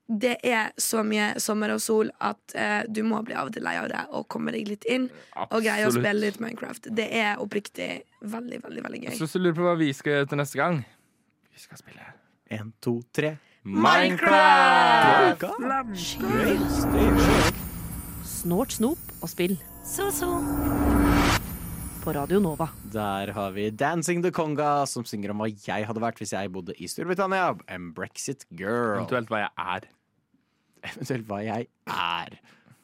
det er så mye sommer og sol at eh, du må bli av og til lei av det og komme deg litt inn. Og greie å spille litt Minecraft. Det er oppriktig veldig, veldig veldig gøy. Så hvis du lurer på hva vi skal gjøre til neste gang Vi skal spille En, to, tre. Minecraft! Snort, snop og spill. Så, så. På Radio Nova. Der har vi Dancing the Conga, som synger om hva jeg hadde vært hvis jeg bodde i Storbritannia. En Brexit girl. Eventuelt hva jeg er. Eventuelt hva jeg er.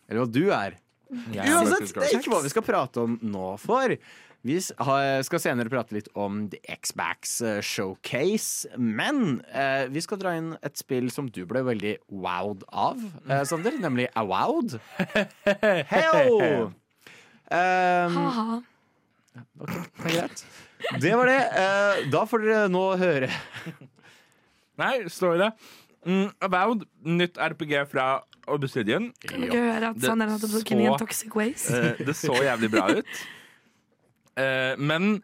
Eller hva du er. Uansett, det er ikke hva vi skal prate om nå, for vi skal senere prate litt om The X-Backs eh, Showcase. Men eh, vi skal dra inn et spill som du ble veldig wowed av, eh, Sander. Nemlig Awowed. *laughs* Heyo! Um, *laughs* Ha-ha. Ok, det er greit. *laughs* Det var det. Eh, da får dere nå høre. Nei, står det. Mm, Avowed, nytt RPG fra Obsidian. Kan dere høre at Det Sander hadde på i en toxic waste? Eh, det så jævlig bra ut. Eh, men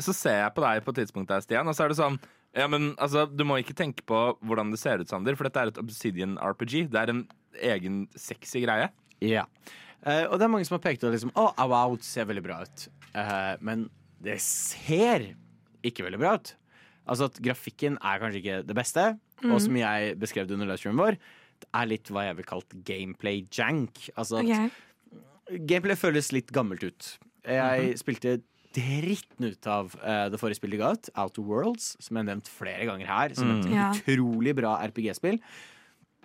så ser jeg på deg på tidspunktet der, Stian, og så er det sånn ja, men altså, Du må ikke tenke på hvordan det ser ut, Sander, for dette er et Obsidian RPG. Det er en egen sexy greie. Ja. Eh, og det er mange som har pekt på liksom, Å, Out ser veldig bra ut. Uh, men det ser ikke veldig bra ut. Altså at Grafikken er kanskje ikke det beste, og som jeg beskrev det under livestreamen vår, det er litt hva jeg vil kalt gameplay jank. Altså at okay. Gameplay føles litt gammelt ut. Jeg spilte dritten ut av uh, det forrige spillet de ga ut, Outer Worlds, som jeg har nevnt flere ganger her, som et Ja. utrolig bra RPG-spill.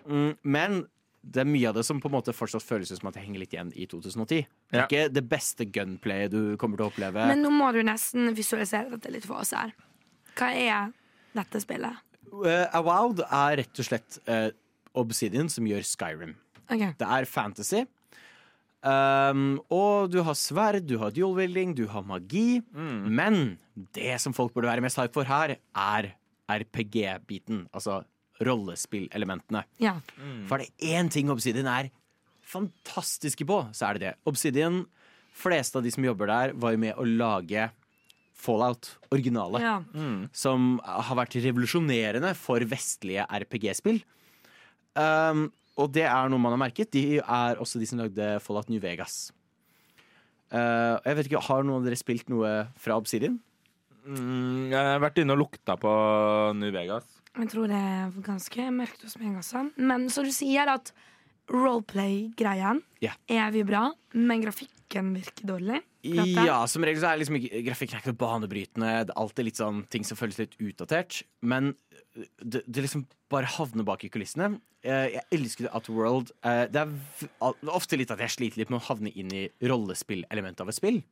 Mm, men det er mye av det som på en måte fortsatt føles ut som at det henger litt igjen i 2010. Det er Ja. ikke det beste gunplayet du kommer til å oppleve. Men nå må du nesten visualisere dette litt for oss her. Hva er dette spillet? Uh, Awowed er rett og slett uh, Obsidian som gjør Skyrim. Okay. Det er fantasy. Um, og du har sverd, du har dual-wielding, du har magi. Men det som folk burde være mest hype for her, er RPG-biten. Altså rollespillelementene. ja. For er det én ting Obsidian er fantastiske på, så er det det. Obsidian, fleste av de som jobber der, var jo med å lage Fallout, originale ja. som har vært revolusjonerende for vestlige RPG-spill. Um, og det er noe man har merket. De er også de som lagde Fallout New Vegas. Uh, jeg vet ikke, Har noen av dere spilt noe fra Obsidian? Mm, jeg har vært inne og lukta på New Vegas. Jeg tror det er ganske mørkt hos meg også. Men så du sier at roleplay-greien yeah. er vi bra, men grafikken virker dårlig. Prater. Ja, som regel så er liksom ikke, grafikken er ikke banebrytende. Det er alltid litt sånn ting som føles litt utdatert. Men det, det liksom bare havner bak i kulissene. Eh, Jeg elsker at World. Eh, Det er ofte litt at jeg sliter litt med å havne inn i rollespillelementet av et spill.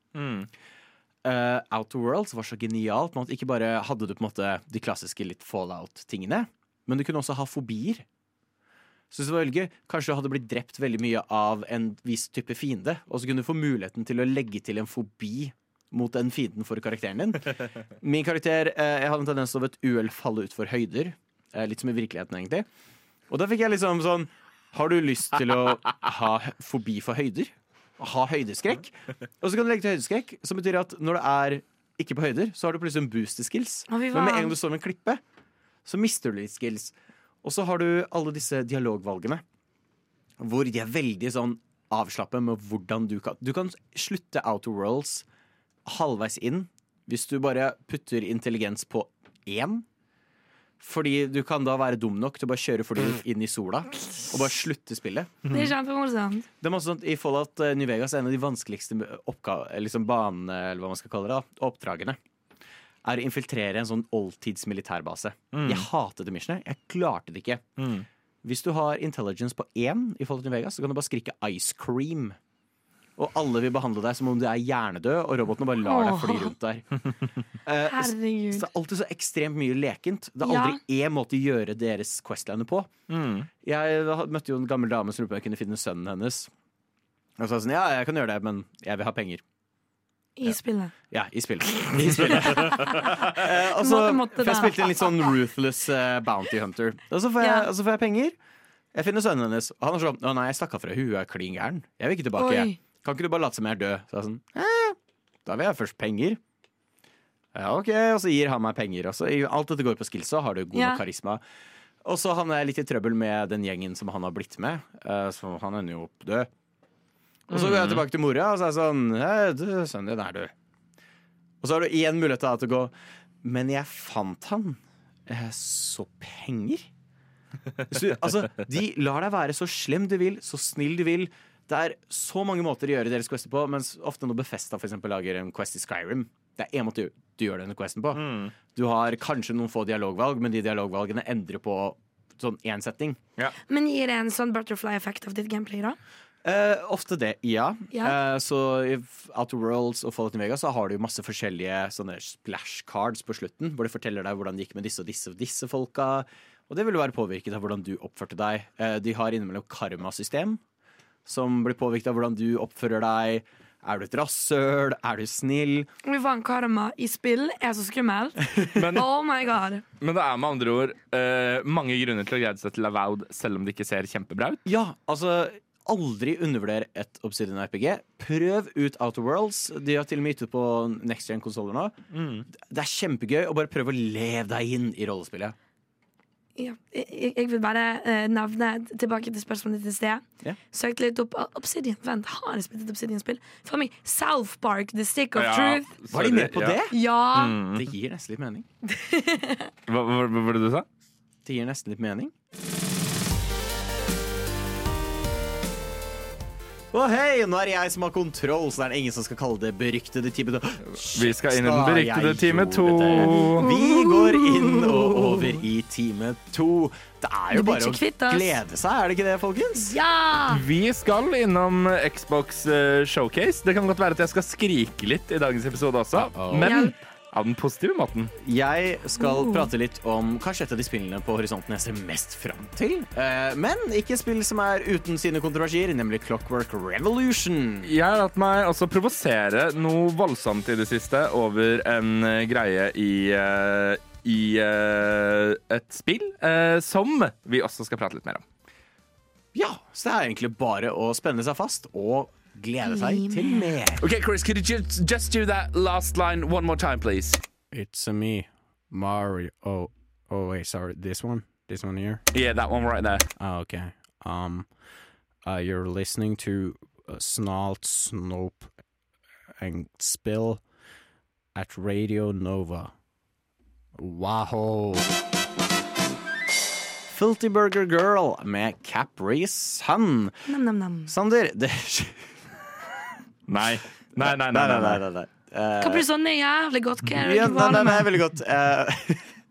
Eh, Outer Worlds var så genialt med at ikke bare hadde du på en måte de klassiske litt fallout-tingene, men du kunne også ha fobier. Så det var veldig gøy. Kanskje du hadde blitt drept veldig mye av en viss type fiende, og så kunne du få muligheten til å legge til en fobi mot den fienden for karakteren din. *laughs* Min karakter eh, jeg hadde en tendens til å ved et uhell falle utfor høyder. Eh, litt som i virkeligheten, egentlig. Og da fikk jeg liksom sånn Har du lyst til å ha fobi for høyder? Ha høydeskrekk? *laughs* Og så kan du legge til høydeskrekk, som betyr at når du er ikke på høyder, så har du plutselig en boost i skills. Å, fy Men med en gang du står med en klippe, så mister du litt skills. Og så har du alle disse dialogvalgene, hvor de er veldig sånn avslappet med hvordan du kan Du kan slutte Outer Worlds halvveis inn hvis du bare putter intelligens på én. Fordi du kan da være dum nok til å bare kjøre flyet inn i sola og bare slutte spillet. Det er kjempemorsomt. Det er masse sånt, I Fallout eh, New Vegas er en av de vanskeligste oppga- liksom banene, eller hva man skal kalle det, da, oppdragene. Er å infiltrere en sånn oldtids militærbase. Jeg hatet det missionet. Jeg klarte det ikke. Hvis du har intelligence på én i Fallout New Vegas, så kan du bare skrike 'ice cream'. Og alle vil behandle deg som om du er hjernedød, og robotene bare lar deg fly rundt der. *laughs* Uh, så Herregud. så det er alltid så ekstremt mye lekent. Det er Ja. aldri én måte å gjøre deres Questliner på. Jeg møtte jo en gammel dame som lurte på om jeg kunne finne sønnen hennes. Og sa sånn, ja, jeg kan gjøre det, men jeg vil ha penger. I spillet. Ja, i spillet. *laughs* I spillet. *laughs* Eh, også, Måtte- måtte for jeg spilte en litt sånn ruthless uh, bounty hunter. Og så får jeg, Ja. så får jeg penger. Jeg finner sønnen hennes, og han er sånn Å nei, jeg stakk av fra hun er klin gæren. Jeg vil ikke tilbake. Oi. Kan ikke du bare late som jeg er død? Så jeg sånn eh, Da vil jeg først penger. Ja, OK. Og så gir han meg penger. Også. alt dette går på skills, så har du god Ja. nok karisma. Og så havner jeg litt i trøbbel med den gjengen som han har blitt med. eh, så han ender jo opp død. Og så går jeg tilbake til mora, og så er jeg sånn «Eh, du, Sønnen din er død. Og så har du igjen mulighet da til å gå Men jeg fant han. Så penger? *laughs* Så, altså, de lar deg være så slem du vil, så snill du vil. Det er så mange måter å gjøre deres quester på, mens ofte når Befesta for eksempel, lager en quest i Skyrim, det er én måte du, du gjør denne questen på. Du har kanskje noen få dialogvalg, men de dialogvalgene endrer på sånn én setting. Men gir det en sånn butterfly-effekt av ditt gameplay, da? Eh, ofte det, ja. Ja. Eh, så i Outer Worlds og Fallout New Vegas så har du masse forskjellige sånne splash cards på slutten, hvor de forteller deg hvordan det gikk med disse og disse og disse folka. Og det vil være påvirket av hvordan du oppførte deg. Eh, de har innimellom karmasystem, som blir påvirket av hvordan du oppfører deg. Er du et rasshøl? Er du snill? Fy faen, karma i spill er så skummelt. *laughs* oh my god. Men det er med andre ord uh, mange grunner til å glede seg til Avoud selv om det ikke ser kjempebra ut. Ja, altså Aldri undervurder et Obsidian RPG. Prøv ut Outer Worlds. De har til og med gitt ut på next gen-konsoller nå. Det er kjempegøy, å bare prøve å leve deg inn i rollespillet. Ja, jeg, jeg vil bare uh, nevne tilbake til spørsmålet ditt i sted. Yeah. Søkte litt opp Obsidian. Vent, har jeg spilt et Obsidian-spill? For meg, South Park, The Stick of Ja, Truth. Var de med på ja. det? Ja. Det gir nesten litt mening. *laughs* Hva, hva, hva var det du sa? Det gir nesten litt mening. Å hei, nå er det jeg som har kontroll, så det er ingen som skal kalle det beryktede time to. Vi skal inn i den beryktede time to. Vi går inn og over i time to. Det er jo Du bare å glede seg, er det ikke det, folkens? ja! Vi skal innom Xbox eh, Showcase. Det kan godt være at jeg skal skrike litt i dagens episode også, Uh-oh. men Hjelp. Av den positive måten. Jeg skal Oh. prate litt om kanskje et av de spillene på horisonten jeg ser mest fram til. Eh, men ikke spill som er uten sine kontroversier, nemlig Clockwork Revolution. Jeg har latt meg også provosere noe voldsomt i det siste over en eh, greie i uh, i uh, et spill uh, som vi også skal prate litt mer om. Ja, så det er egentlig bare å spenne seg fast og glede seg til mer. Okay, Chris, could you just, just do that last line one more time, please? It's a me, Mario. Oh, oh wait, sorry. This one, this one here. Yeah, that one right there. Oh, okay. Um, uh, you're listening to uh, Snalt, Snope, and Spill at Radio Nova. Wow. Filty Burger Girl med Capri Sun. Nam-nam-nam. Sander, det *laughs* Nei. Nei, nei, nei. Nei, nei, nei, nei. Uh, nei. Eh, sånn jævlig godt. Hva er det ja, du nei, nei, nei, med? veldig godt. Eh,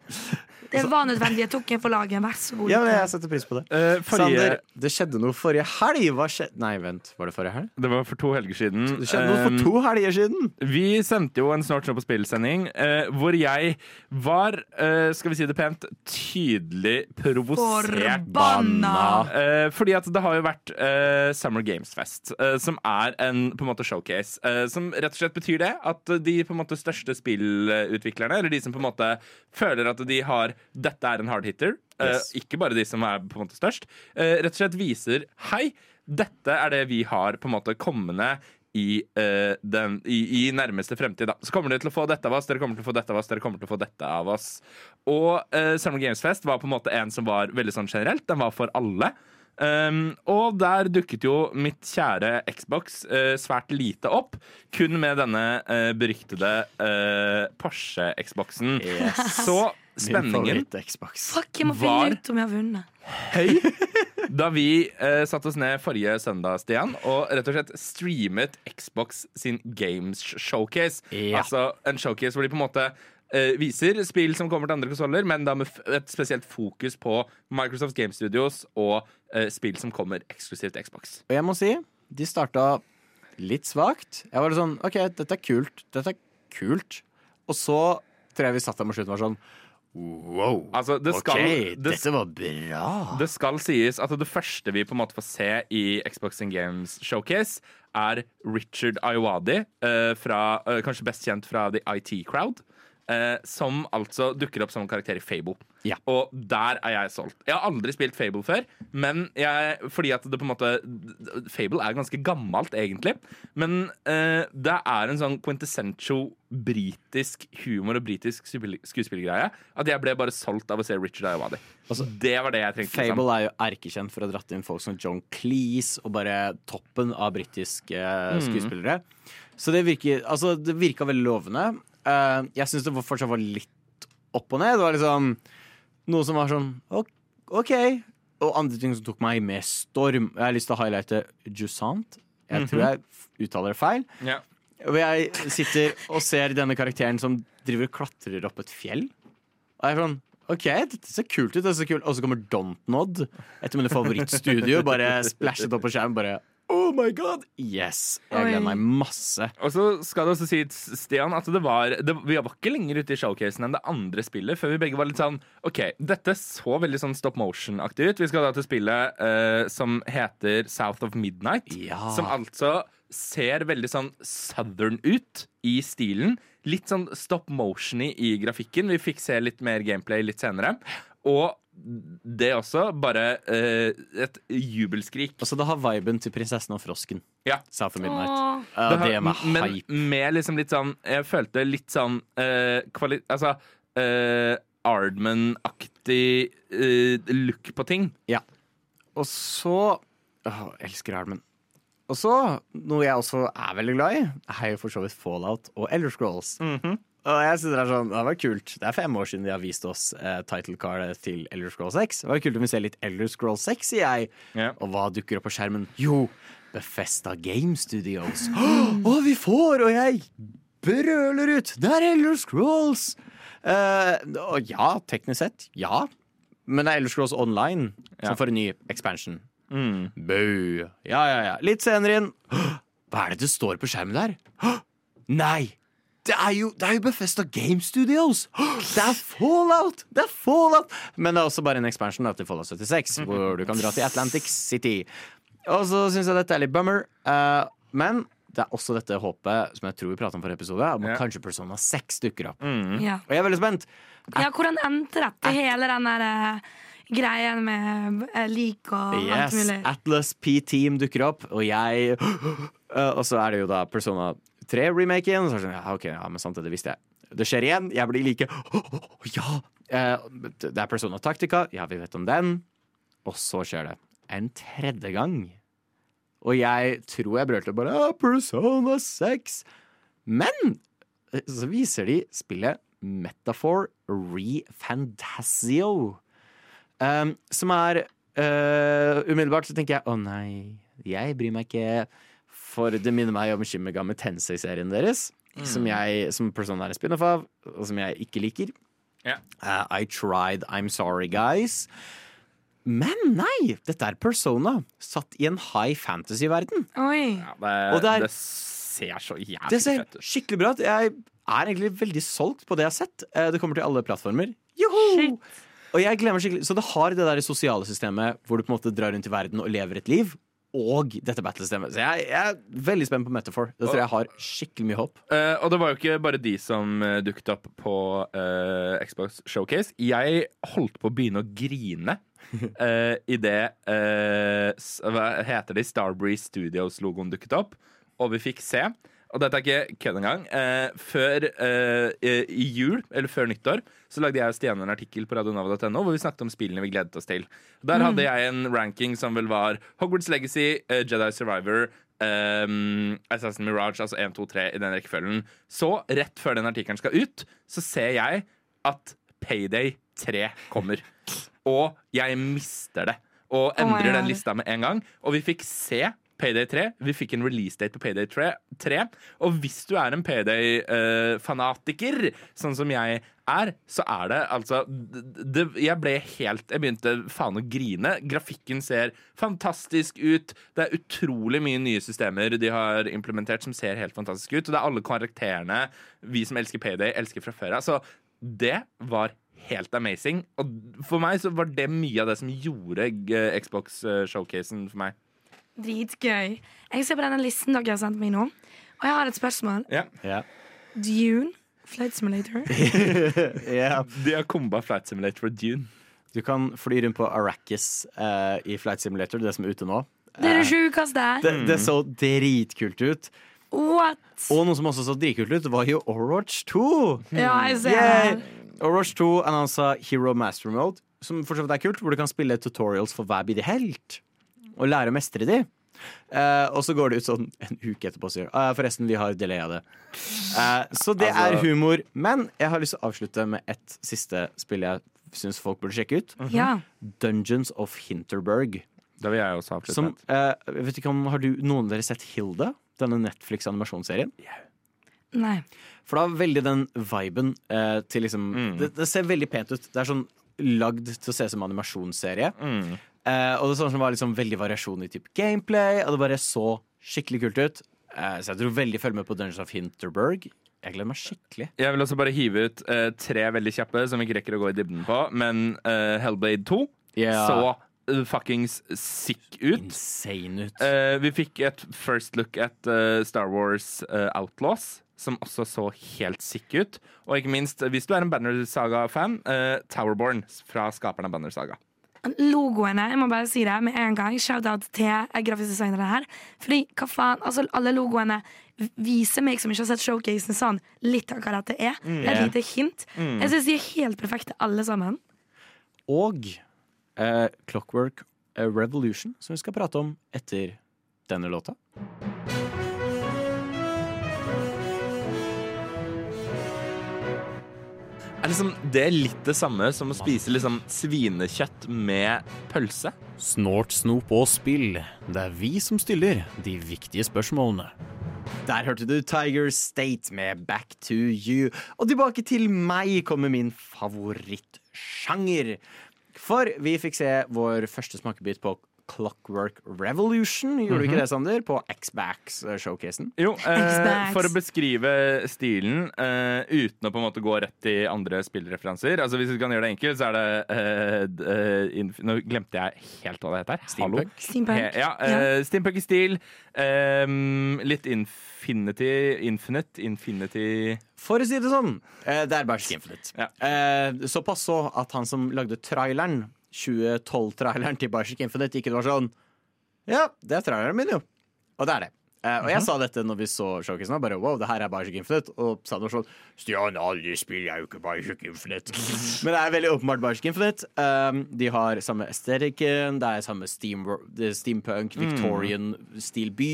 *laughs* Det var nødvendig. Jeg tok en for laget. Vær så god. ja, men jeg setter pris på det. Eh, forrige, Sander, det skjedde noe forrige helg. Hva skjedde Nei, vent. Var det forrige helg? det var for to helger siden. Det skjedde noe Eh, for to helger siden. Vi sendte jo en Snart snart på spill-sending eh, hvor jeg var, eh, skal vi si det pent, tydelig provosert. Forbanna! Eh, fordi at det har jo vært eh, Summer Games Fest, eh, som er en på en måte showcase. eh, som rett og slett betyr det at de på en måte største spillutviklerne, eller de som på en måte føler at de har Dette er en hardhitter, eh, Yes. ikke bare de som er på en måte størst, Uh, rett og slett viser Hei, dette er det vi har på en måte kommende i, uh, den, i, i nærmeste fremtid. Da. Så kommer dere til å få dette av oss, dere kommer til å få dette av oss, dere kommer til å få dette av oss. Og uh, Summer Games Fest var på en måte en som var veldig sånn generelt. Den var for alle. Um, og der dukket jo mitt kjære Xbox uh, svært lite opp. Kun med denne beryktede Porsche-Xboxen. Så spenningen Fuck, jeg må finne ut om jeg har vunnet. høy *laughs* da vi eh, satte oss ned forrige søndag, Stian, og rett og slett streamet Xbox sin Games Showcase. Ja. Altså en showcase hvor de på en måte eh, viser spill som kommer til andre konsoller, men da med f et spesielt fokus på Microsoft Game Studios og eh, spill som kommer eksklusivt til Xbox. Og jeg må si, de starta litt svakt. Jeg var litt sånn OK, dette er kult. Dette er kult. Og så tror jeg vi satt der mot slutten og var sånn Wow. Altså, det skal, OK, det, dette var bra. det skal sies at det første vi på en måte får se i Xbox and Games Showcase, er Richard Iowadi, uh, fra, eh, kanskje best kjent fra The IT Crowd. Eh, som altså dukker opp som en karakter i Fable. Ja. Og der er jeg solgt. Jeg har aldri spilt Fable før, men jeg, fordi at det på en måte Fable er ganske gammelt, egentlig. Men eh, det er en sånn quintessential britisk humor og britisk skuespill- skuespillergreie at jeg ble bare solgt av å se Richard Iowadi. det var det jeg trengte. liksom. Fable er jo erkekjent for å ha dratt inn folk som John Cleese og bare toppen av britiske skuespillere. skuespillere. Så det virker Altså, det virka veldig lovende. Eh, jeg syns det fortsatt var litt opp og ned. Det var liksom noe som var sånn ok-. Og andre ting som tok meg med storm. Jeg har lyst til å highlighte Jusant. Jeg tror jeg uttaler det feil. Yeah. Hvor jeg sitter og ser denne karakteren som driver og klatrer opp et fjell. Og jeg er sånn OK, dette ser kult ut. Og så kommer Dontnod, et av mine favorittstudio, bare splashet opp på skjermen. Bare Oh my god! Yes! Jeg gleder meg masse. Og så skal det også sies, Stian, at det var, det, vi var ikke lenger ute i showcasen enn det andre spillet, før vi begge var litt sånn OK, dette så veldig sånn stop motion-aktig ut. Vi skal da til spillet uh, som heter South of Midnight. Ja. Som altså ser veldig sånn southern ut i stilen. Litt sånn stop motion-y i grafikken. Vi fikk se litt mer gameplay litt senere. Og det også, bare eh, et jubelskrik. Altså, det har viben til Prinsessen og frosken. Ja. South of Midnight. Uh, Det har- det med men hype. med liksom litt sånn Jeg følte litt sånn eh, kvali Altså eh, Ardman-aktig eh, look på ting. Og så Åh, elsker Ardman. Og så, noe jeg også er veldig glad i, er jo for så vidt Fallout og Elder Scrolls. Og jeg synes Det er sånn, det var kult. Det er fem år siden de har vist oss eh, title cardet til Elder Scrolls 6. Det var kult om vi ser litt Elder Scrolls 6, sier jeg. Ja. Og hva dukker opp på skjermen? Jo, Befesta Game Studios. *gasps* Å, vi får! Og jeg brøler ut! Det er Elder Scrolls! Eh, og ja, teknisk sett, ja. Men det er Elder Scrolls Online Ja. som får en ny expansion. Mm. Boo. Ja, ja, ja. Litt senere inn. *gasps* Hva er det det står på skjermen der? *gasps* Nei! Det er jo, det er jo Bethesda Game Studios! Det er Fallout! Det er Fallout! Men det er også bare en expansion da, til Fallout 76, hvor du kan dra til Atlantic City. Og så syns jeg dette er litt bummer. uh, men det er også dette håpet som jeg tror vi prata om forrige episode, om at Ja. kanskje Persona 6 dukker opp. Ja. Og jeg er veldig spent. ja, hvordan endte dette? Hele den der eh, greien med eh, lik og alt Yes, mulig. Atlas P-Team dukker opp, og jeg Uh, *gasps* Og så er det jo da Persona 3-remaken. Så sånn, ja, ok, ja, men sant, det visste jeg. Det skjer igjen. Jeg blir like Ja! Eh, det er Persona Tactica. Ja, vi vet om den. Og så skjer det en tredje gang. Og jeg tror jeg brølte bare ah, Persona 6. Men eh, så viser de spillet Metafor Re-Fantasio. Um, som er uh, Umiddelbart så tenker jeg å nei, jeg bryr meg ikke. For det minner meg om Shin Megami Tensei-serien deres. Som, jeg, som Persona er en spin-off av, og som jeg ikke liker. Yeah. Uh, I tried, I'm sorry, guys. Men nei! Dette er Persona, satt i en high fantasy-verden. Oi. Ja, det, Og det er- det ser så jævlig Det ser fett ut. skikkelig bra ut. Jeg er egentlig veldig solgt på det jeg har sett. Eh, Det kommer til alle plattformer. Joho! Og jeg glemmer skikkelig Så det har det der sosiale systemet hvor du på en måte drar rundt i verden og lever et liv. Og dette battlesystemet. Så jeg, jeg er veldig spent på Metafor. Det tror jeg har skikkelig mye håp. Uh, og det var jo ikke bare de som uh, dukket opp på uh, Xbox Showcase. Jeg holdt på å begynne å grine *laughs* uh, idet uh, Hva heter det? Starbreeze Studios-logoen dukket opp, og vi fikk se. Og dette er ikke kødd engang. Eh, før eh, i jul, eller før nyttår, så lagde jeg og Stian en artikkel på radionava.no hvor vi snakket om spillene vi gledet oss til. Der hadde jeg en ranking som vel var Hogwarts Legacy, eh, Jedi Survivor, um, Assassin Mirage, altså 1, 2, 3 i den rekkefølgen. Så, rett før den artikkelen skal ut, så ser jeg at Payday 3 kommer. Og jeg mister det. Og Oh endrer den lista med en gang. Og vi fikk se Payday 3. Vi fikk en release date på Payday 3. 3. Og hvis du er en Payday-fanatiker, sånn som jeg er, så er det altså det, Jeg ble helt Jeg begynte faen å grine. Grafikken ser fantastisk ut. Det er utrolig mye nye systemer de har implementert som ser helt fantastisk ut. Og det er alle karakterene vi som elsker Payday, elsker fra før av. Så det var helt amazing. Og for meg så var det mye av det som gjorde eh, Xbox-showcasen for meg. Dritgøy. Jeg ser på denne listen dere har sendt meg nå, og jeg har et spørsmål. Ja. Ja. Dune, Flight Simulator. De har komba Flight Simulator for Dune. Du kan fly rundt på Arrakis eh, i Flight Simulator, det som er ute nå. Det er det sjukeste. Det, det så dritkult ut. What? Og noe som også så dritkult ut, var jo Overwatch 2. Ja, jeg ser yeah. Overwatch 2 annonsa Hero Master Mode, som for så vidt er kult, hvor du kan spille tutorials for hver bidige helt. Og lære å mestre de. Uh, og så går det ut sånn en uke etterpå og sier uh, forresten, vi har delay av det. Uh, så det er Altså- humor. Men jeg har lyst til å avslutte med ett siste spill jeg syns folk burde sjekke ut. Ja. Dungeons of Hinterberg. Det vil jeg også avslutte. Som, eh, vet ikke om, Har du, noen av dere sett Hilda? Denne Netflix-animasjonsserien? Nei. For da veldig den viben eh, til liksom Mm. det, det ser veldig pent ut. Det er sånn lagd til å se som animasjonsserie. Mm. Eh, og det sånn som var liksom veldig variasjon i type gameplay, og det bare så skikkelig kult ut. Uh, så jeg tror veldig følg med på Dungeons of Hinterberg. Jeg gleder meg skikkelig. Jeg vil også bare hive ut uh, tre veldig kjappe som vi ikke rekker å gå i dybden på. Men Hellblade 2 så eh, fuckings sick ut. Insane ut. Vi fikk et first look at Star Wars Outlaws, som også så helt sick ut. Og ikke minst, hvis du er en Banner Saga-fan, uh, Towerborn fra skaperen av Banner Saga. Logoene, jeg må bare si det med en gang. Shout-out til grafisk designere her. Fordi, hva faen, altså alle logoene viser meg som ikke har sett showcasen sånn, litt av hva dette er. Det er et lite hint. Jeg syns de er helt perfekte, alle sammen. Og eh, Clockwork eh, Revolution, som vi skal prate om etter denne låta. Er liksom det litt det samme som å spise liksom svinekjøtt med pølse? Snort, snop og spill. Det er vi som stiller de viktige spørsmålene. Der hørte du Tiger State med Back to You. Og tilbake til meg kommer min favorittsjanger. For vi fikk se vår første smakebit på Clockwork Revolution. Gjorde du ikke det, Sander? På X-Backs-showcasen. Jo, *laughs* eh, for å beskrive stilen eh, uten å på en måte gå rett i andre spillreferanser. Altså Hvis vi kan gjøre det enkelt, så er det eh, eh, inf Nå glemte jeg helt hva det heter. Hallo. Steampunk. Steampunk. He, ja, eh, Steampunk i stil. ehm, litt Infinity Infinite Infinity For å si det sånn, eh, det er bare Infinite. Ja. Eh, såpass så at han som lagde traileren, 2012-traileren til Bioshock Infinite, ikke var sånn Ja, det er traileren min, jo. Og det er det. Uh, og jeg sa dette når vi så showcasen, og bare wow, det her er Bioshock Infinite. Og sa noe sånn Stian, alle spiller er jo ikke Bioshock Infinite. Men det er veldig åpenbart Bioshock Infinite. Um, de har samme estetikken, det er samme steam, er steampunk, Victorian-stil by.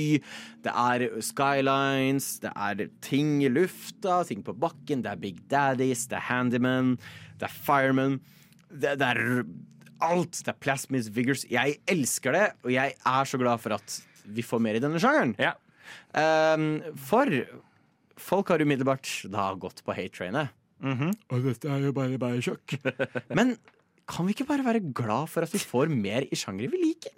Det er skylines, det er ting i lufta, ting på bakken, det er Big Daddies, det er Handyman, det er Fireman. Det, det er alt. Det er plasmids vigors. Jeg elsker det, og jeg er så glad for at vi får mer i denne sjangeren. Ja. Um, for folk har umiddelbart da gått på hate-trainet. Og dette er jo bare kjøkk *laughs* Men kan vi ikke bare være glad for at vi får mer i sjangere vi liker?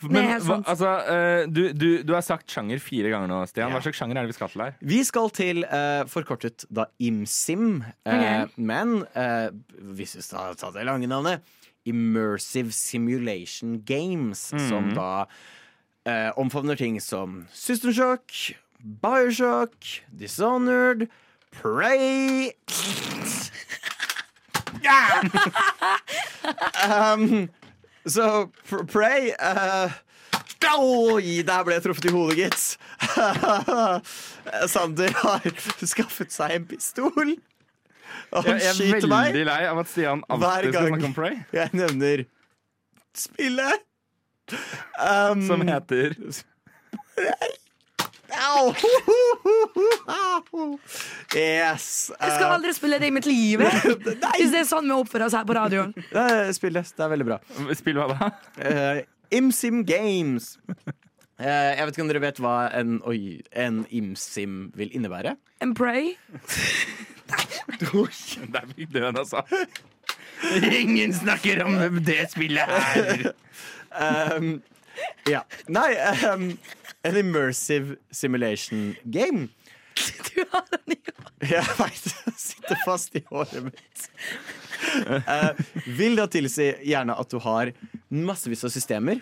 Men hva, altså, eh, du, du, du har sagt sjanger fire ganger nå, Stian. Hva slags sjanger er det vi skal til her? Vi skal til uh, forkortet da IMSIM, eh, Ok. men uh, hvis vi skal ta det lange navnet Immersive Simulation Games, som da eh, omfavner ting som System Shock, Bioshock, Dishonored, Prey *laughs* Ja! um, Så pr Prey uh, Oi, der ble jeg truffet i hodet, gitt. *laughs* Sander har skaffet seg en pistol. Han Jeg, jeg er veldig lei av at Stian alltid skal snakke om Prey, Jeg nevner spillet. Um, som heter Au! Yes. Jeg skal uh, aldri spille det i mitt liv. *laughs* Hvis det er sånn vi oppfører oss her på radioen. det er spillet. Det er veldig bra. Spill hva da? Uh, ImSim Games. Uh, jeg vet ikke om dere vet hva en, oi, en ImSim vil innebære? En pray. *laughs* *laughs* Der fikk du den, altså. Ingen snakker om det spillet her. um, ja. Nei, um, en immersive simulation game. Du har den i håret. Jeg veit det sitter fast i håret mitt. Uh, vil da tilsi gjerne at du har massevis av systemer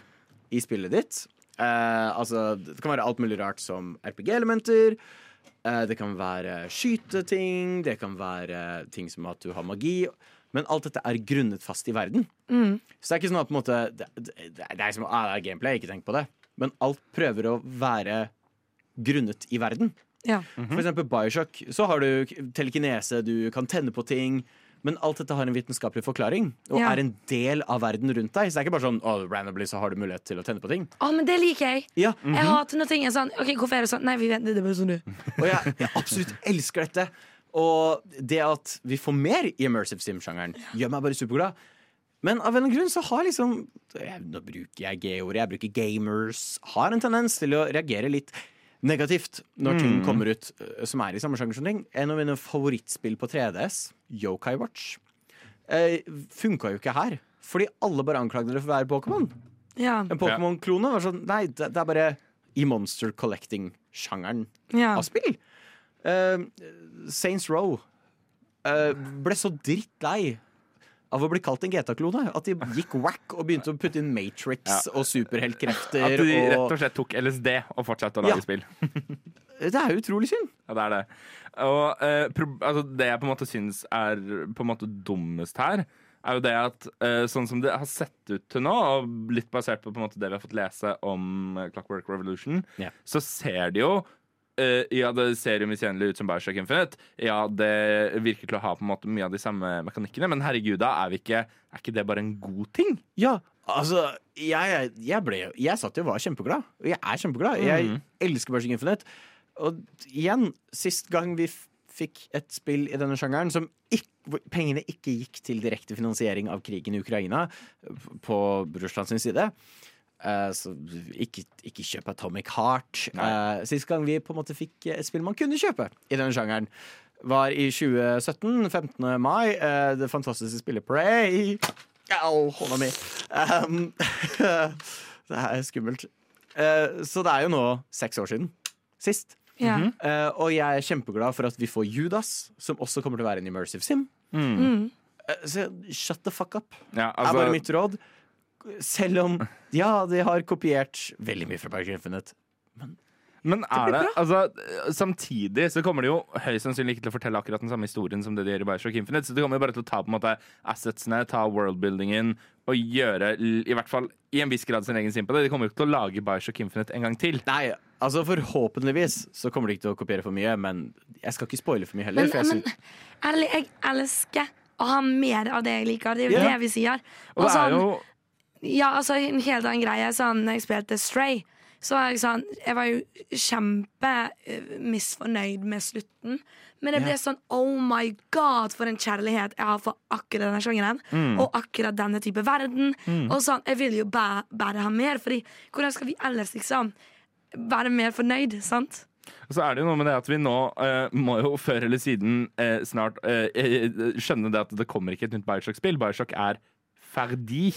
i spillet ditt. Uh, altså, det kan være alt mulig rart som RPG-elementer. Eh, det kan være skyteting, det kan være ting som at du har magi. Men alt dette er grunnet fast i verden. Så det er ikke sånn at på en måte Det, det, det er som ah, det er gameplay, ikke tenk på det. Men alt prøver å være grunnet i verden. Ja. For eksempel Bioshock, så har du telekinese, du kan tenne på ting. Men alt dette har en vitenskapelig forklaring og Ja. er en del av verden rundt deg. Så det er ikke bare sånn oh, randomly så har du mulighet til å tenne på ting. Å, men det liker jeg. Ja, Jeg hater når ting er sånn OK, hvorfor er det sånn? Nei, vi vet det er bare sånn du. Og jeg, jeg absolutt elsker dette. Og det at vi får mer i immersive sim-sjangeren, gjør meg bare superglad. Men av en eller annen grunn så har liksom jeg, Nå bruker jeg G-ordet, jeg bruker gamers. Har en tendens til å reagere litt negativt når ting kommer ut øh, som er i samme sjanger som ting. En av mine favorittspill på 3DS, Yokai Watch, eh, funka jo ikke her. Fordi alle bare anklagde det for å være Pokémon. Ja. En Pokémon-klone var sånn Nei, det, det er bare i monster collecting-sjangeren ja. av spill. Uh, Saints Row eh, ble så drittlei av å bli kalt en GTA-klone at de gikk whack og begynte å putte inn Matrix og superheltkrefter. At de rett og... og slett tok LSD og fortsatte å lage Ja. spill. *laughs* Det er utrolig synd. Ja, det er det. Og uh, altså, det jeg på en måte syns er på en måte dummest her, er jo det at uh, sånn som det har sett ut til nå, og litt basert på, på måte det vi har fått lese om Clockwork Revolution, Ja. så ser det jo eh, ja, det ser jo miskjennelig ut som Bioshock Infinite. Ja, det virker til å ha på en måte mye av de samme mekanikkene, men herregud, da er vi ikke Er ikke det bare en god ting? Ja, altså Jeg, jeg, ble, jeg satt jo og var kjempeglad. Og jeg er kjempeglad. Jeg elsker Bioshock Infinite. Og igjen, sist gang vi fikk et spill i denne sjangeren som ikke, pengene ikke gikk til direkte finansiering av krigen i Ukraina på Russland sin side. Eh, så ikke, ikke kjøp Atomic Heart. Uh, sist gang vi på en måte fikk et spill man kunne kjøpe i denne sjangeren, var i 2017, 15. mai. Uh, det fantastiske spillet Prey. Au, hånda mi. Um, *laughs* det er skummelt. Eh, så det er jo nå seks år siden. Sist. Ja. Eh, og jeg er kjempeglad for at vi får Judas, som også kommer til å være en immersive sim. Mm. Eh, så shut the fuck up, Ja, er bare altså, mitt råd. Selv om, ja, de har kopiert veldig mye fra Bioshock Infinite. Men er det altså, Samtidig så kommer de jo høyst sannsynlig ikke til å fortelle akkurat den samme historien som det de gjør i Bioshock Infinite. Så de kommer jo bare til å ta på en måte assetsene, ta worldbuildingen og gjøre i hvert fall i en viss grad sin egen sim på det. De kommer jo ikke til å lage Bioshock Infinite en gang til. Nei, altså forhåpentligvis så kommer de ikke til å kopiere for mye, men jeg skal ikke spoile for mye heller. Men, for jeg men ærlig, jeg elsker å ha mer av det jeg liker. Det er jo yeah. det vi sier. Og det er sånn- jo Ja, altså en helt annen greie. Sånn, når jeg spilte Stray, Så var jeg sånn Jeg var jo kjempe eh, med slutten. Men det ble sånn Oh my god, for en kjærlighet jeg har for akkurat denne sjangeren. Og akkurat denne type verden. Og sånn, Jeg vil jo bare, bare ha mer, Fordi hvordan skal vi ellers liksom være mer fornøyd? sant? Og så er det jo noe med det at vi nå eh, må jo før eller siden eh, snart eh, eh, skjønne det at det kommer ikke et nytt Bioshock-spill. Bioshock er ferdig.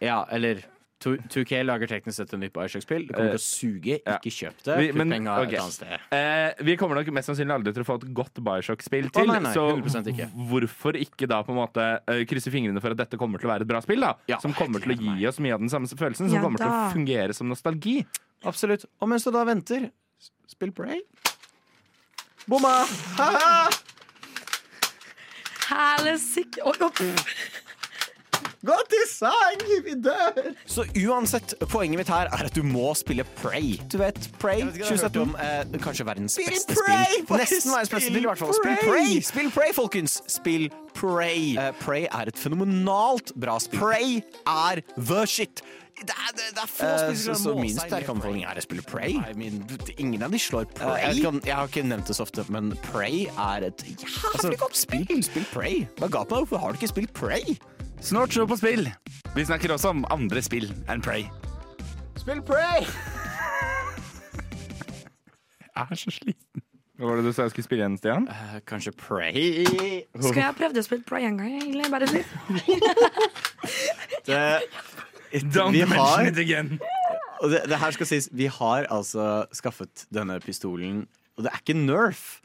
Ja, eller 2K lager teknisk sett et nytt Bioshock-spill. Det kommer til å suge. Ikke kjøp det. Vi- men- penga okay. et annet sted. Eh, vi kommer nok mest sannsynlig aldri til å få et godt Bioshock-spill til. nei, nei, så 100% ikke. hvorfor ikke da på en måte eh, krysse fingrene for at dette kommer til å være et bra spill? da Ja, Som kommer til å gi oss mye av den samme følelsen. Som Ja kommer til å fungere som nostalgi. Absolutt. Og mens du da venter, spill Bray. Bomma! Ha-ha! Oi, opp. Gå til sang, vi dør! Så uansett, poenget mitt her er at du må spille Prey. Du vet, Prey 2017. Om, eh, kanskje verdens beste Prey! spill. Nesten verdens beste spill, i hvert fall. Spill Prey! Spill Pray, folkens! Spill Prey. Uh, Prey er et fenomenalt bra spill. Prey er the shit. Det er, det, det er få uh, spillere som så min sterke anbefaling er å spille Prey. I mean, ingen av de slår Eh, jeg, Prey. om- jeg har ikke nevnt det så ofte, men Prey er et jævlig godt spill. Spill Prey. Hva ga på deg? Hvorfor har du ikke spilt Prey? Snart show på spill. Vi snakker også om andre spill enn Prey. Spill Prey! Jeg er så sliten. Hva var det du sa jeg skulle spille igjen, Stian? Uh, kanskje Prey Skulle jeg prøvd å spille Prey en gang? egentlig? Bare litt. *laughs* det, Don't Vi har- it again. Og det, det her skal sies, vi har altså skaffet denne pistolen, og det er ikke Nerf.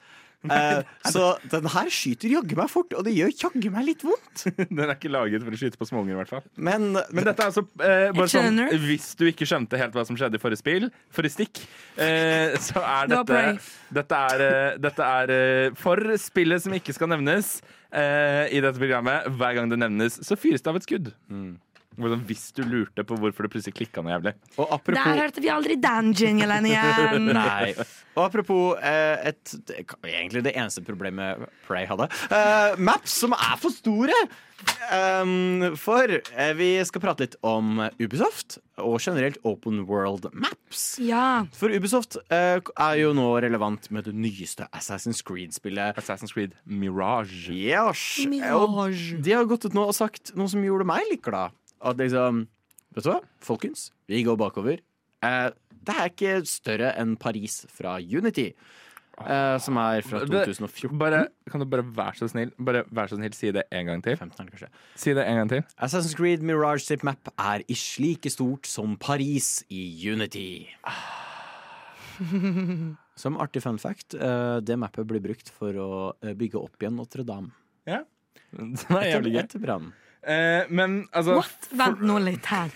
Eh, så den her skyter jaggu meg fort, og det gjør jaggu meg litt vondt. *laughs* Den er ikke laget for å skyte på småunger, i hvert fall. Men, Men dette er altså eh, bare sånn. Hvis du ikke skjønte helt hva som skjedde i forrige spill, forrige stikk, eh, så er dette Dette er, eh, dette er eh, for spillet som ikke skal nevnes eh, i dette programmet. Hver gang det nevnes, så fyres det av et skudd. Hvordan, hvis du lurte på hvorfor det plutselig klikka noe jævlig. og Der hørte vi aldri den jinglen igjen. *laughs* Nei. Og apropos eh, et, det, egentlig det eneste problemet Prey hadde. Eh, maps som er for store! Um, for eh, vi skal prate litt om Ubisoft og generelt Open World Maps. Ja. For Ubisoft eh, er jo nå relevant med det nyeste Assassin's Creed-spillet. Assassin's Creed Mirage. Yes. Mirage. Og de har gått ut nå og sagt noe som gjorde meg litt glad. At liksom Vet du hva, folkens? Vi går bakover. Eh, det er ikke større enn Paris fra Unity. eh, som er fra 2014. Bare, kan du bare være så snill Bare vær så snill, si det en gang til? 15 kanskje. Si det en gang til. Assassin's Creed Mirage Zip Map er i slike stort som Paris i Unity. *laughs* Som artig fun fact, eh, det mappet blir brukt for å eh, bygge opp igjen Notre-Dame. Ja. *laughs* Det er Etter, jævlig gøy. etter brannen. Eh, men altså What? Vent nå litt her.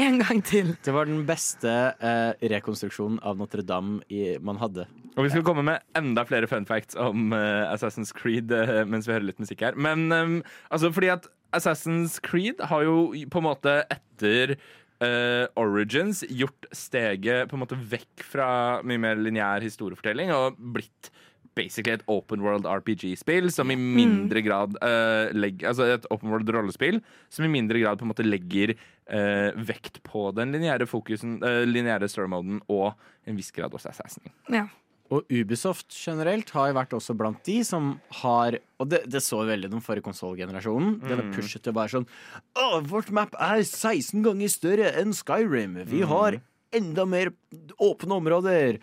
En gang til. Det var den beste eh, rekonstruksjonen av Notre-Dame i- man hadde. Og vi skal komme med enda flere fun facts om eh, Assassin's Creed eh, mens vi hører litt musikk her. Men eh, altså fordi at Assassin's Creed har jo på en måte etter eh, Origins gjort steget på en måte vekk fra mye mer lineær historiefortelling og blitt basically et open world RPG-spill som i mindre grad uh, legger Altså et open world rollespill som i mindre grad på en måte legger uh, vekt på den lineære fokusen, uh, lineære story-moden og en viss grad også Assassin. Ja. Og Ubisoft generelt har jo vært også blant de som har Og det, det så veldig den forrige konsollgenerasjonen. Denne pushet til å være sånn Å, vårt map er 16 ganger større enn Skyrim. Vi har enda mer åpne områder.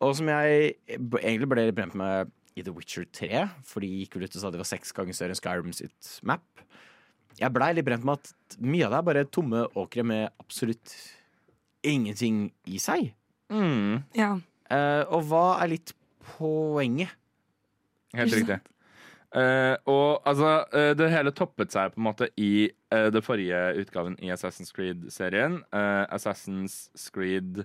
Og som jeg egentlig ble litt brent med i The Witcher 3, for de gikk vel ut og sa det var seks ganger større enn Skyrim sitt map. Jeg blei litt brent med at mye av det er bare tomme åkre med absolutt ingenting i seg. Mm. ja. Uh, og hva er litt poenget? Helt riktig. Uh, og altså, uh, det hele toppet seg på en måte i uh, det forrige utgaven i Assassin's Creed-serien. Assassin's Creed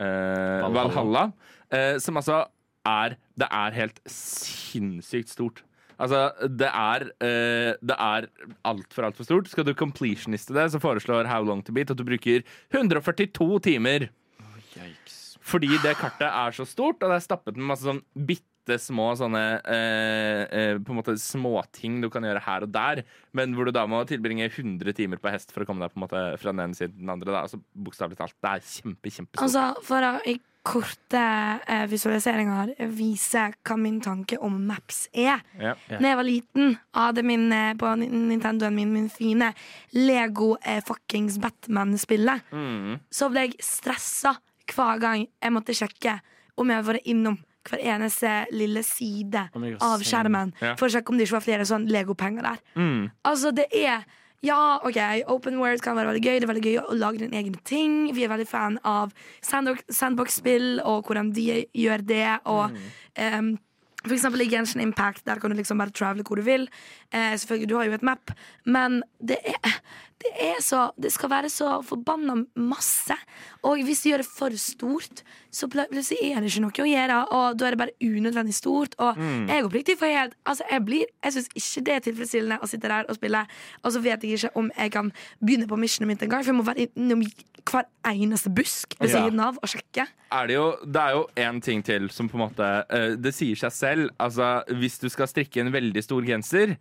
eh, Valhalla. Eh, som altså er Det er helt sinnssykt stort. Altså, det er, uh, det er altfor, altfor stort. Skal du completioniste det, så foreslår How Long To Beat at du bruker 142 timer. Fordi det kartet er så stort, og det er stappet med masse sånn bitte bitte små sånne eh, eh, På en måte småting du kan gjøre her og der, men hvor du da må tilbringe 100 timer på hest for å komme deg på en måte fra den ene siden til den andre. Da. Altså, Bokstavelig talt. Det er kjempe, kjempestort. Altså, for å i korte eh, visualiseringer vise hva min tanke om maps er. Ja. Da jeg var liten, hadde min, eh, på Nintendoen min min fine Lego eh, fuckings Batman-spillet, Mm. så ble jeg stressa hver gang jeg måtte sjekke om jeg hadde vært innom hver eneste lille side Oh av skjermen Ja. for å sjekke om det ikke var flere sånn Lego-penger der. Mm. Altså, det er ja, ok, Open World kan være veldig gøy. Det er veldig gøy å lage dine egne ting. Vi er veldig fan av sandbox- sandbox-spill og hvordan de gjør det. Og em, for eksempel i Genshin Impact, der kan du liksom bare travele hvor du vil. Eh, selvfølgelig, Du har jo et map, men det er, det er så Det skal være så forbanna masse. Og hvis du gjør det for stort, så plutselig er det ikke noe å gjøre. Og da er det bare unødvendig stort. Og jeg oppriktig for helt Altså, jeg blir Jeg syns ikke det er tilfredsstillende å sitte der og spille, og så vet jeg ikke om jeg kan begynne på missionet mitt engang, for jeg må være innom hver eneste busk ved siden av og sjekke. er det, jo, det er jo én ting til som på en måte eh, Det sier seg selv. Altså, hvis du skal strikke en veldig stor genser,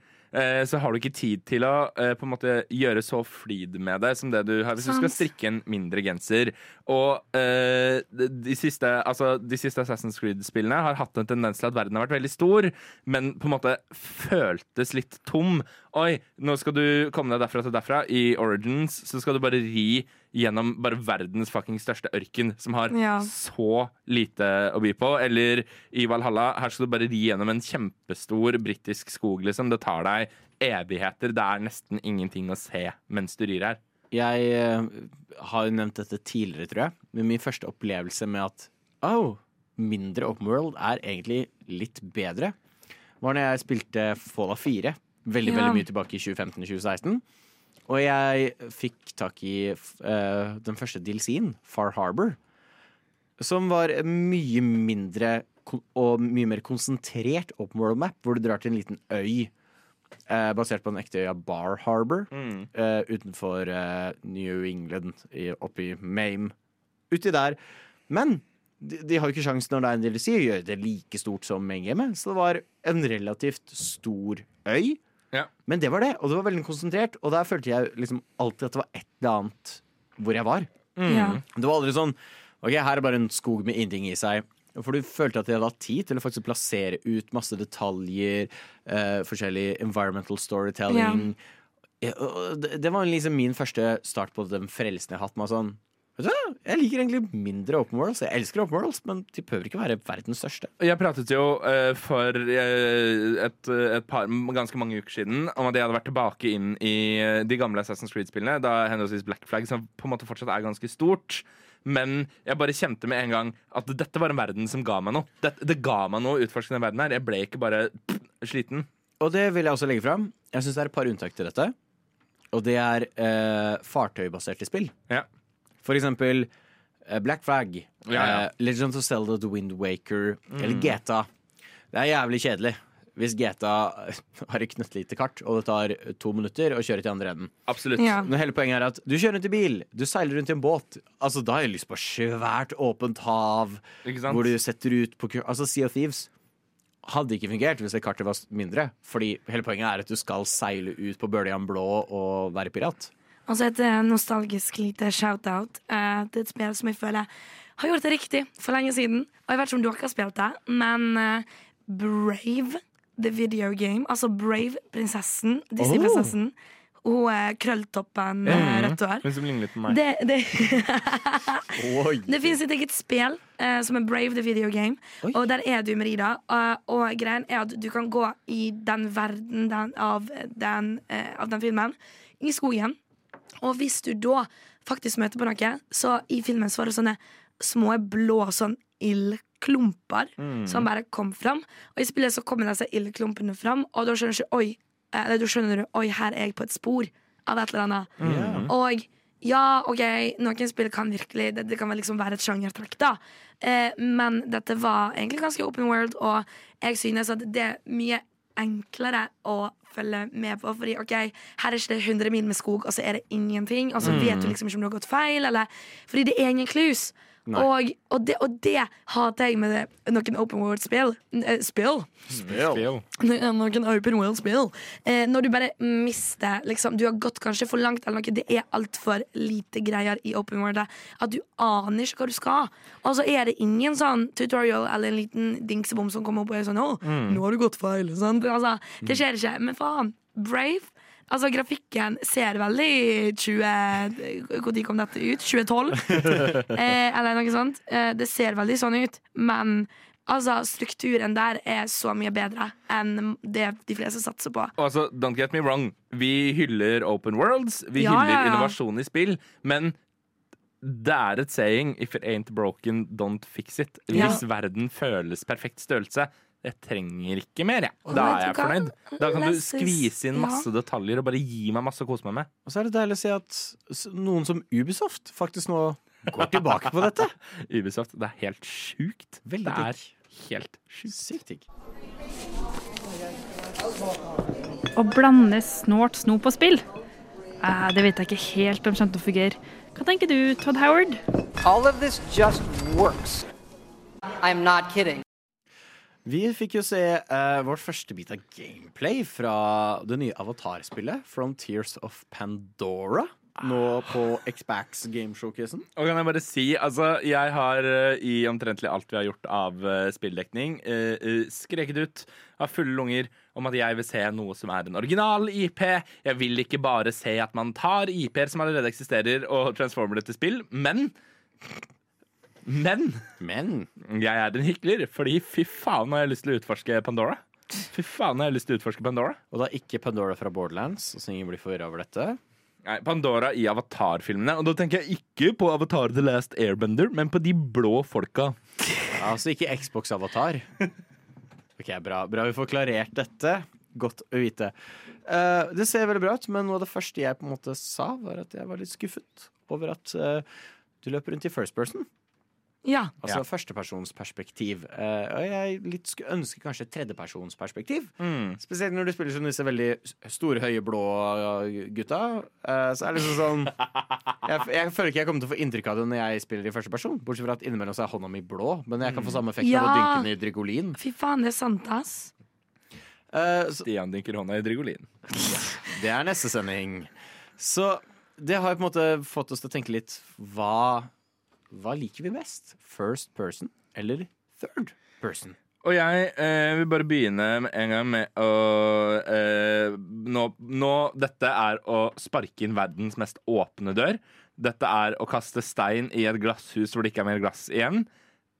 så har du ikke tid til å eh, på en måte gjøre så flid med det som det du har hvis du skal strikke en mindre genser. Og eh, de, de, siste, altså, de siste Assassin's Creed-spillene har hatt en tendens til at verden har vært veldig stor, men på en måte føltes litt tom. Oi, nå skal du komme deg derfra til derfra. I Origins så skal du bare ri gjennom bare verdens fucking største ørken, som har Ja. så lite å by på. Eller i Valhalla, her skal du bare ri gjennom en kjempestor britisk skog, liksom. Det tar deg evigheter. Det er nesten ingenting å se mens du rir her. Jeg eh, har jo nevnt dette tidligere, tror jeg. Men min første opplevelse med at oh, mindre open world er egentlig litt bedre, var når jeg spilte Fallout 4. Veldig, Ja. veldig mye tilbake i 2015-2016. Og jeg fikk tak i uh, den første DLC-en, Far Harbor. Som var mye mindre og mye mer konsentrert open world map, hvor du drar til en liten øy. eh, basert på den ekte øya Bar Harbor eh, utenfor eh, New England, i, oppe i Mame. Uti der. Men de, de har jo ikke sjansen når det er en DLC å gjøre det like stort som main gamet. Så det var en relativt stor øy. Ja. Men det var det, og det var veldig konsentrert. Og der følte jeg liksom alltid at det var et eller annet hvor jeg var. Ja. Det var aldri sånn Ok, her er bare en skog med ingenting i seg. For du følte at de hadde hatt tid til å faktisk plassere ut masse detaljer, eh, forskjellig environmental storytelling. Ja, det, det var liksom min første start på den frelsen jeg har hatt med sånn Vet du hva, Jeg liker egentlig mindre open worlds. Jeg elsker open worlds, men de behøver ikke være verdens største. Jeg pratet jo uh, for uh, et, et par, ganske mange uker siden om at jeg hadde vært tilbake inn i eh, de gamle Assassin's Creed-spillene, da henholdsvis Black Flag, som på en måte fortsatt er ganske stort. Men jeg bare kjente med en gang at dette var en verden som ga meg noe. Det, det ga meg noe å utforske den verden her. Jeg ble ikke bare pff, sliten. Og det vil jeg også legge fram. Jeg syns det er et par unntak til dette. Og det er uh, fartøybaserte spill. Ja. For eksempel eh, Black Flag, Ja, ja. eh, Legends of Zelda, The Wind Waker eller GTA. Det er jævlig kjedelig hvis GTA har et knøttlite kart, og det tar to minutter å kjøre til andre enden. Absolutt. Ja. Men hele poenget er at du kjører rundt i bil, du seiler rundt i en båt. Altså, Da har jeg lyst på svært åpent hav, Ikke sant? hvor du setter ut på kur- Altså, Sea of Thieves hadde ikke fungert hvis det kartet var mindre. Fordi hele poenget er at du skal seile ut på bøljan blå og være pirat. Og så et eh, nostalgisk lite shout-out uh, til et spill som jeg føler har gjort det riktig for lenge siden. Og jeg vet ikke om dere har spilt det, men uh, Brave, the video game, altså Brave-prinsessen, Disney-prinsessen, hun er krølltoppen eh, rødt hår. Hun som ligner litt på meg. Det, det, *laughs* det finnes et eget spill uh, som er Brave the Video Game. Oi. Og der er du Merida. Uh, og greien er at du kan gå i den verden den, av, den, uh, av den filmen, i skogen. Og hvis du da faktisk møter på noe, så i filmen så var det sånne små blå sånn ildklumper som bare kom fram. Og i spillet så kommer disse ildklumpene fram, og da skjønner du Oi, eh, eller da skjønner du Oi, her er jeg på et spor av et eller annet. Og ja, OK, noen spill kan virkelig Det, det kan liksom være et sjangertrekk, da. Eh, men dette var egentlig ganske open world, og jeg synes at det er mye enklere å følge med på. Fordi ok, her er ikke det 100 mil med skog, og så er det ingenting. Og så vet du liksom ikke om du har gått feil. Eller, fordi det er ingen clues. Og, og, det, og det hater jeg med det, noen open world-spill. Eh, spill. Spill. Noen open world-spill. Eh, når du bare mister liksom, Du har gått kanskje for langt, eller noe. Det er altfor lite greier i open world. At du aner ikke hva du skal. Og så er det ingen sånn tutorial eller en liten dingsebom som kommer opp og er sånn Å, nå har du gått feil. Sant? Altså, det skjer ikke. Men faen, Brave Altså, grafikken ser veldig 20 Når kom dette ut? 2012? *laughs* eh, eller noe sånt. Eh, det ser veldig sånn ut, men altså, strukturen der er så mye bedre enn det de fleste satser på. Og altså, don't get me wrong. Vi hyller open worlds. Vi Ja, hyller ja, ja. innovasjon i spill. Men det er et saying If it ain't broken, don't fix it. Ja. Hvis verden føles perfekt størrelse, jeg trenger ikke mer, jeg. Da er jeg fornøyd. Da kan du skvise inn masse detaljer og bare gi meg masse å kose meg med. Og så er det deilig å se at noen som Ubisoft faktisk nå går tilbake på dette. *laughs* Ubisoft, det er helt sjukt. Veldig det er helt sjukt. Sykt digg. Å blande snålt snop og spill? Eh, det vet jeg ikke helt om kommer å fungere. Hva tenker du, Todd Howard? All of this just works. I'm not kidding. Vi fikk jo se uh, vårt første bit av gameplay fra det nye Avatar-spillet Frontiers of Pandora. Nå på Xbax Gameshowcasen. Og kan jeg bare si, altså, jeg har uh, i omtrentlig alt vi har gjort av uh, spilldekning, eh, eh, skreket ut av fulle lunger om at jeg vil se noe som er en original IP. Jeg vil ikke bare se at man tar IP-er som allerede eksisterer, og transformer det til spill, men Men Men jeg er en hykler, fordi fy faen har jeg lyst til å utforske Pandora. Fy faen har jeg lyst til å utforske Pandora. Og da ikke Pandora fra Borderlands, så ingen blir forvirra over dette. Nei, Pandora i Avatar-filmene. Og da tenker jeg ikke på Avatar The Last Airbender, men på de blå folka. Altså ikke Xbox-avatar. Ok, bra. bra vi får klarert dette. Godt å vite. Eh, det ser veldig bra ut, men noe av det første jeg på en måte sa, var at jeg var litt skuffet over at eh, du løper rundt i first person. Ja. Altså førstepersonsperspektiv. Uh, og jeg litt skulle ønske kanskje tredjepersonsperspektiv. Spesielt når du spiller som disse veldig store, høye, blå uh, gutta. Eh, så er det liksom sånn *laughs* jeg, jeg føler ikke jeg kommer til å få inntrykk av det når jeg spiller i første person. Bortsett fra at innimellom så er hånda mi blå, men jeg kan få samme effekt av å dynke den i Drygolin. Fy faen, det er sant, ass. Uh, så Stian dynker hånda i Drygolin. det er neste sending. Så det har jo på en måte fått oss til å tenke litt hva, hva liker vi best? First person eller third person? Og jeg eh, vil bare begynne med en gang med å eh, nå, nå Dette er å sparke inn verdens mest åpne dør. Dette er å kaste stein i et glasshus hvor det ikke er mer glass igjen.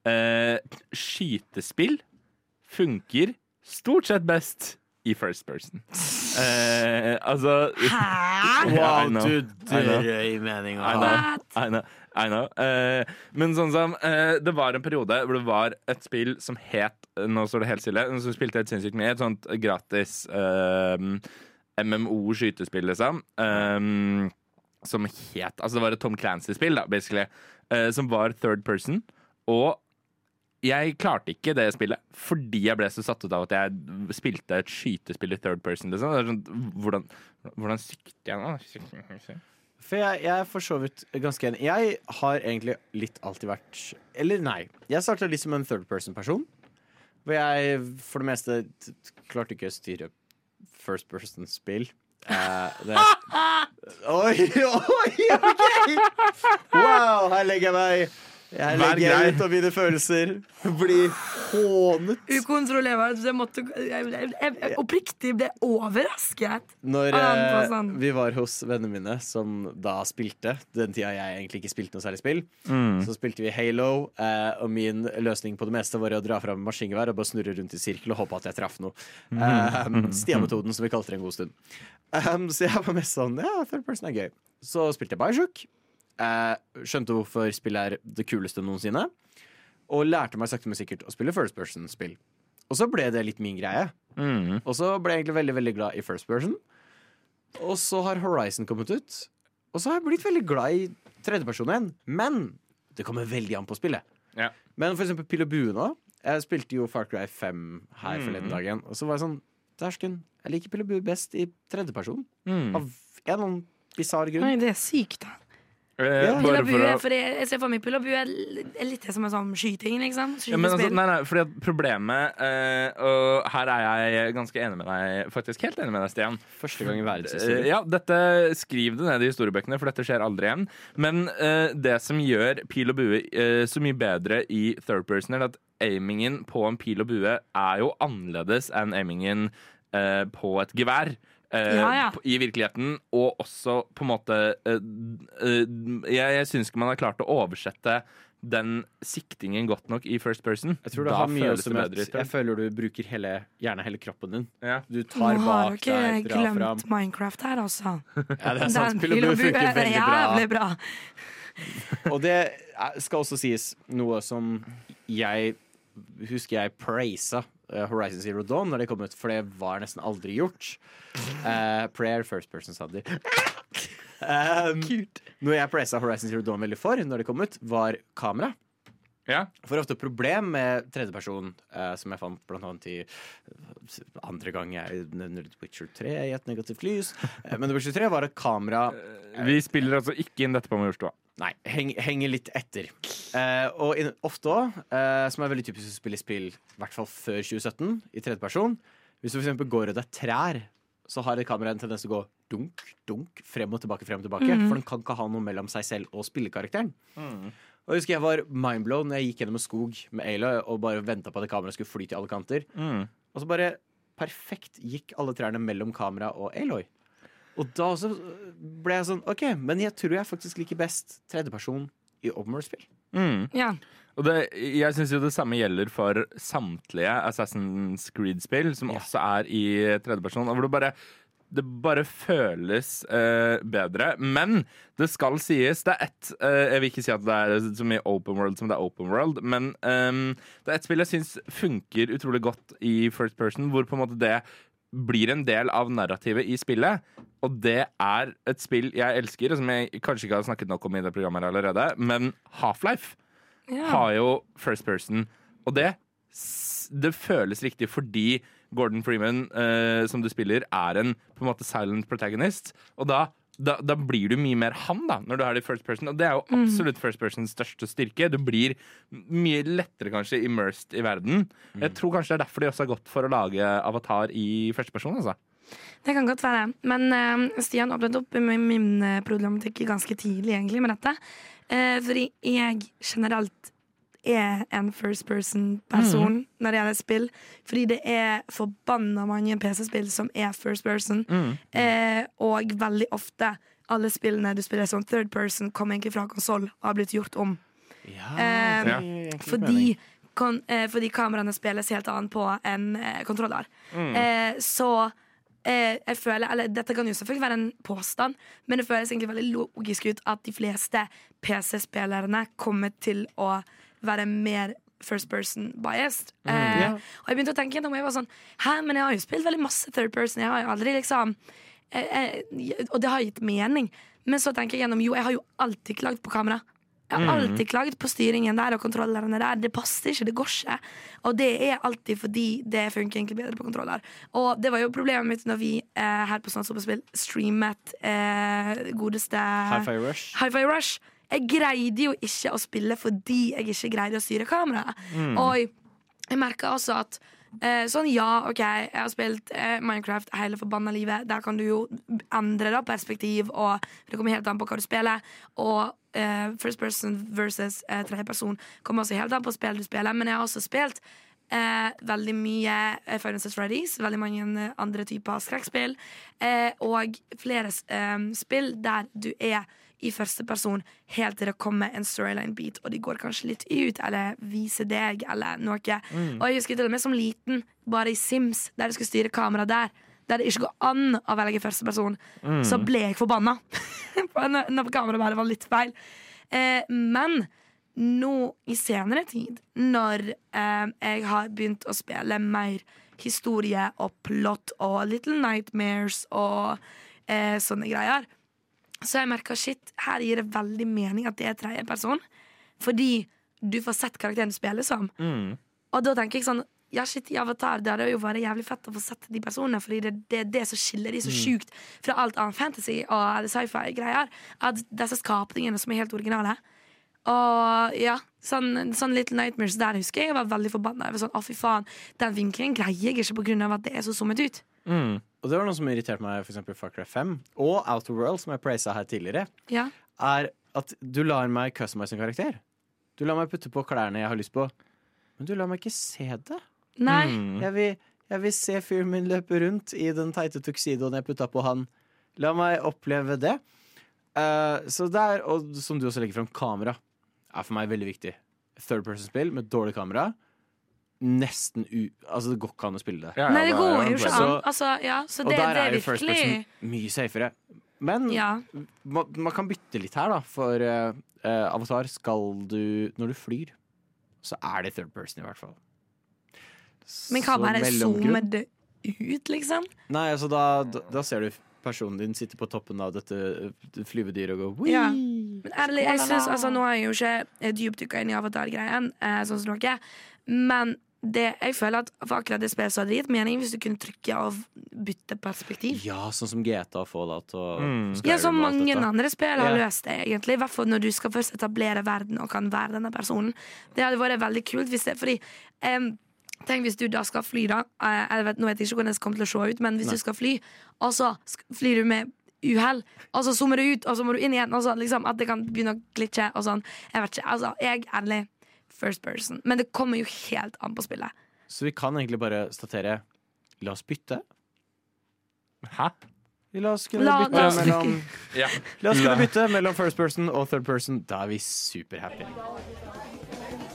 Eh, skytespill funker stort sett best i first person. Eh, altså Hæ? *laughs* Wow, du drøy mening å I know. Eh, men sånn som uh, Det var en periode hvor det var et spill som het Nå står det helt stille. Som spilte et sinnssykt mye. Et sånt gratis uh, MMO-skytespill, liksom. Um, som het Altså, det var et Tom Clancy-spill, da, basically. eh, som var third person. Og jeg klarte ikke det spillet fordi jeg ble så satt ut av at jeg spilte et skytespill i third person. Liksom. Sånn, hvordan, hvordan sykter jeg nå? For jeg, jeg er for så vidt ganske enig. Jeg har egentlig litt alltid vært Eller nei. Jeg starta litt som en third person-person. Hvor jeg for det meste klarte ikke å styre first person-spill. Eh, det *laughs* Oi, oi, OK! Wow, her legger jeg meg. Jeg legger ut av mine følelser. Blir hånet. Ukontrollerbart. Jeg jeg, jeg, jeg, Oppriktig ble overrasket. Når eh, sånn. vi var hos vennene mine, som da spilte, den tida jeg egentlig ikke spilte noe særlig spill, så spilte vi Halo, eh, og min løsning på det meste var å dra fram maskingevær og bare snurre rundt i sirkel og håpe at jeg traff noe. Eh, Stian-metoden, som vi kalte det en god stund. Um, så jeg var mest sånn Ja, third person er gøy. Så spilte jeg Bioshock. Eh, skjønte hvorfor spillet er det kuleste noensinne. Og lærte meg sakte, men sikkert å spille first person-spill. Og så ble det litt min greie. Mm. Og så ble jeg egentlig veldig veldig glad i first person. Og så har Horizon kommet ut. Og så har jeg blitt veldig glad i tredjeperson igjen. Men det kommer veldig an på spillet. Ja. Men for eksempel Pil og Bue nå. Jeg spilte jo Far Cry 5 her Mm. forleden dagen. Og så var jeg sånn Dæsken, jeg liker Pil og Bue best i tredjeperson. Mm. Av en eller annen bisarr grunn. Nei, det er sykt, da. Eh, Pil bare og for jeg, jeg ser for meg pil og bue er litt det som en sånn skyting, liksom. Ja, men altså, nei, nei, fordi at problemet eh, Og her er jeg ganske enig med deg, faktisk helt enig med deg, Stian. Første gang i Eh, verdenshistorien. Ja, dette Skriv det ned i historiebøkene, for dette skjer aldri igjen. Men eh, det som gjør pil og bue eh, så mye bedre i third person, er at aimingen på en pil og bue er jo annerledes enn aimingen eh, på et gevær. Eh, Ja, ja. I virkeligheten, og også på en måte eh, eh, Jeg, jeg syns ikke man har klart å oversette den siktingen godt nok i first person. Jeg tror det Da har mye føles det bedre jeg føler du bruker hele, gjerne hele kroppen din. Ja. Du Nå tar har bak deg, drar fram. glemt Minecraft her, altså. *laughs* Ja, det er sant. Pil og bue funker er veldig bra. jævlig bra. Og det skal også sies noe som jeg husker jeg praisa eh, Horizon Zero Dawn når det kom ut, for det var nesten aldri gjort. Uh, prayer first person, sa de. Um, noe jeg praisa Horizon Zero Dawn veldig for når det kom ut, var kamera. Ja. For ofte problem med tredjeperson, uh, som jeg fant blant annet i andre gang jeg nevner Witcher 3 i et negativt lys. Uh, men Witcher 3 var et kamera Vi spiller altså ikke inn dette på Majorstua. Nei, heng, henger litt etter. Eh, og in, ofte òg, eh, som er veldig typisk å spille spill, i hvert fall før 2017, i tredjeperson Hvis du f.eks. går og det er trær, så har et kamera en tendens til å gå dunk, dunk, frem og tilbake, frem og tilbake. Mm. For den kan ikke ha noe mellom seg selv og spillekarakteren. Og jeg husker jeg var mindblown når jeg gikk gjennom en skog med Ayla og bare venta på at kameraet skulle fly til alle kanter. Mm. Og så bare perfekt gikk alle trærne mellom kamera og Aloy. Og da også ble jeg sånn OK, men jeg tror jeg faktisk liker best tredjeperson i Openworld-spill. Mm. Ja. Og det, jeg syns jo det samme gjelder for samtlige Assassin's Creed-spill, som Ja. også er i tredjeperson. Hvor det bare det bare føles uh, bedre. Men det skal sies Det er ett uh, Jeg vil ikke si at det er så mye open world som det er open world, men um, det er ett spill jeg syns funker utrolig godt i first person, hvor på en måte det blir en del av narrativet i spillet. Og det er et spill jeg elsker, og som jeg kanskje ikke har snakket nok om i det programmet allerede, men Half-Life yeah. har jo first person. Og det, det føles riktig fordi Gordon Freeman, eh, som du spiller, er en på en måte silent protagonist. Og da, da, da blir du mye mer han da, når du har det i first person. Og det er jo absolutt first persons største styrke. Du blir mye lettere kanskje immersed i verden. Jeg tror kanskje det er derfor de også har gått for å lage Avatar i første person. altså. Det kan godt være. Men uh, Stian åpnet opp med min eh, problematikk ganske tidlig egentlig med dette. Uh, fordi jeg generelt er en first person-person når det gjelder spill. Fordi det er forbanna mange PC-spill som er first person. Eh, og veldig ofte alle spillene du spiller som third person, kommer egentlig fra konsoll og har blitt gjort om. Ja, Eh. Fordi, kon, eh, fordi kameraene spilles helt annet på enn eh, kontroller. Eh, så eh, jeg føler Eller dette kan jo selvfølgelig være en påstand, men det føles egentlig veldig logisk ut at de fleste PC-spillerne kommer til å være mer first person biased. Eh. Og jeg begynte å tenke jeg var sånn Hæ, men jeg har jo spilt veldig masse third person. Jeg har jo aldri liksom eh, eh, Og det har gitt mening. Men så tenker jeg gjennom Jo, jeg har jo alltid klagd på kamera. Jeg har alltid klagd på styringen der og kontrollerne der. Det passer ikke, det går ikke. Og det er alltid fordi det funker egentlig bedre på kontroller. Og det var jo problemet mitt når vi eh, her på Sånn Superspill streamet eh, godeste Hi-Fi Rush. Rush. Jeg greide jo ikke å spille fordi jeg ikke greide å styre kameraet. Og jeg merka også at eh, sånn, ja, OK, jeg har spilt eh, Minecraft hele forbanna livet. Der kan du jo endre da perspektiv, og det kommer helt an på hva du spiller. Og eh, first person versus eh, tredje person kommer også helt an på spill du spiller. Men jeg har også spilt eh, veldig mye eh, Fantasy Freddy's, veldig mange eh, andre typer skrekkspill, eh, og flere spill der du er i første person helt til det kommer en storyline beat, og de går kanskje litt ut, eller viser deg, eller noe. Og jeg husker til og med som liten, bare i Sims, der du skulle styre kamera der, der det ikke går an å velge første person, så ble jeg forbanna. *laughs* når kameraet bare var litt feil. Eh, men nå i senere tid, når eh, jeg har begynt å spille mer historie og plot og Little Nightmares og eh, sånne greier, så jeg merka shit, her gir det veldig mening at det er tredje person. Fordi du får sett karakteren du spiller som. Og da tenker jeg sånn ja, shit, i Avatar det hadde jo vært jævlig fett å få sett de personene, fordi det er det, det som skiller de så Mm. sjukt fra alt annet fantasy og sci-fi-greier. At disse skapningene som er helt originale. Og ja, sånn, sånn Little Nightmares der husker jeg jeg var veldig forbanna. Sånn, å fy faen, Den vinkelen greier jeg ikke av at det er så zoomet ut. Og det var noe som irriterte meg for eksempel i Far Cry 5 og Outer World, som jeg praisa her tidligere, Ja. er at du lar meg customize en karakter. Du lar meg putte på klærne jeg har lyst på, men du lar meg ikke se det. Nei. Mm. Jeg vil, jeg vil se fyren min løpe rundt i den teite tuxedoen jeg putta på han. La meg oppleve det. Uh, så der, og som du også legger fram, kamera er for meg veldig viktig. Third person-spill med dårlig kamera. Nesten u... Altså, det går ikke an å spille det. Nei, det går jo ikke an. Altså, ja, så og der det er jo first person mye safere. Men Ja. man, man kan bytte litt her, da. For eh, Avatar skal du Når du flyr, så er det third person, i hvert fall. Men hva bare mellomgrunn- zoome det ut, liksom? Nei, altså da, da, da ser du personen din sitte på toppen av dette eh, flyvedyret og gå Ja. Men ærlig, jeg synes, altså, Nå har jeg jo ikke dypdykka inn i Avatar-greien, eh, sånn som dere, men det, jeg føler at for akkurat det spillet så hadde det gitt mening hvis du kunne trykke og bytte perspektiv. Ja, sånn som GTA og Fallout og Skyrim Ja, som mange dette. andre spill har løst det, egentlig. I hvert fall når du skal først etablere verden og kan være denne personen. Det hadde vært veldig kult hvis det Fordi um, Tenk hvis du da skal fly, da. Eh, Jeg vet, nå vet jeg ikke hvordan det kommer til å se ut, men hvis Nei. du skal fly, og så flyr du med uhell, og så zoomer du ut, og så må du inn igjen, og så liksom at det kan begynne å glitche og sånn. Jeg vet ikke. Altså, jeg ærlig first person. Men det kommer jo helt an på spillet. Så vi kan egentlig bare statere La oss bytte. Hæ? La oss kunne La- bytte la mellom *laughs* Ja. La oss kunne bytte mellom first person og third person. Da er vi superhappy.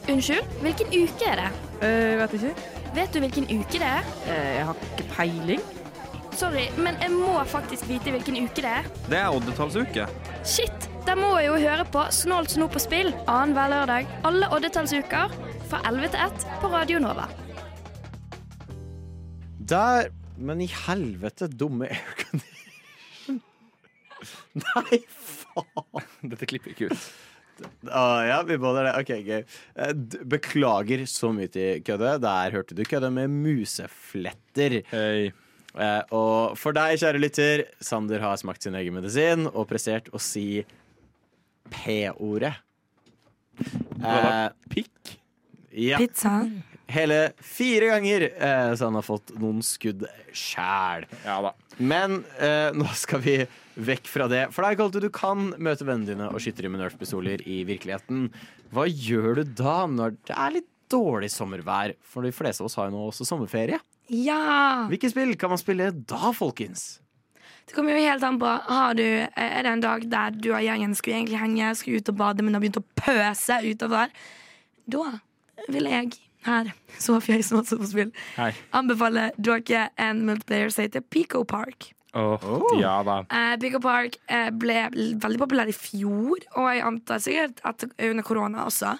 Unnskyld, hvilken uke er det? Uh, vet ikke. Vet du hvilken uke det er? jeg har ikke peiling. Sorry, men jeg må faktisk vite hvilken uke det er. Det er oddetallsuke. Shit, da må jeg jo høre på Snålt snop på spill annenhver lørdag alle oddetallsuker fra 11 til 1 på Radio Nova. Der Men i helvete, dumme aircondition. *laughs* Nei, faen! Dette klipper ikke ut. Ah, ja, vi beholder det. OK, gøy. Okay. Beklager så mye til køddet. Der hørte du køddet med musefletter. Hei. Eh, og for deg, kjære lytter, Sander har smakt sin egen medisin og prestert å si P-ordet. Eh. Pikk? Ja. Pizza. Hele fire ganger, eh, så han har fått noen skudd sjæl. Men eh, nå skal vi vekk fra det. For det er ikke alltid du kan møte vennene dine og skyte dem med Nerf-pistoler i virkeligheten. Hva gjør du da når det er litt dårlig sommervær? For de fleste av oss har jo nå også sommerferie. Ja! Hvilke spill kan man spille da, folkens? Det kommer jo helt an på har du, Er det en dag der du og gjengen skulle egentlig henge, skulle ut og bade, men har begynt å pøse utover? Da vil jeg her, Sofia som spill, Hei. anbefale dere en multiplayer som heter Pico Park. Oh, ja da. Eh, Pico Park eh, ble veldig populær i fjor, og jeg antar sikkert at under korona også.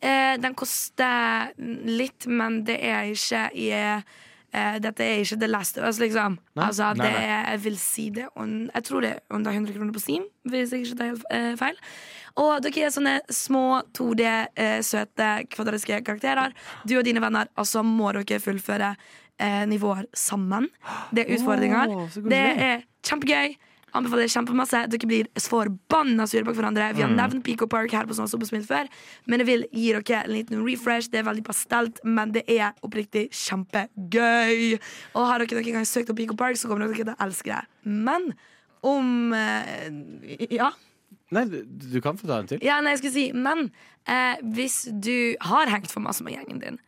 Eh, den koster litt, men det er ikke i eh, Dette er ikke The Last of Us, liksom. Nei. Altså, det nei. jeg vil si det Jeg tror det er under 100 kroner på Steam, hvis jeg ikke tar helt eh, feil. Og dere er sånne små 2D, eh, søte, kvadratiske karakterer. Du og dine venner, og så må dere fullføre eh, nivåer sammen. Det er utfordringer. Oh, det er kjempegøy. Anbefaler kjempemasse. Dere blir forbanna sure på hverandre. Vi har Mm. nevnt Pico Park her på sånn Superspill før, men jeg vil gi dere en liten refresh. Det er veldig pastelt, men det er oppriktig kjempegøy. Og har dere noen gang søkt opp Pico Park, så kommer dere til å elske det. Men om eh, Ja. Nei, du, du kan få ta en til. Ja, nei, jeg skulle si Men eh, hvis du har hengt for masse med gjengen din,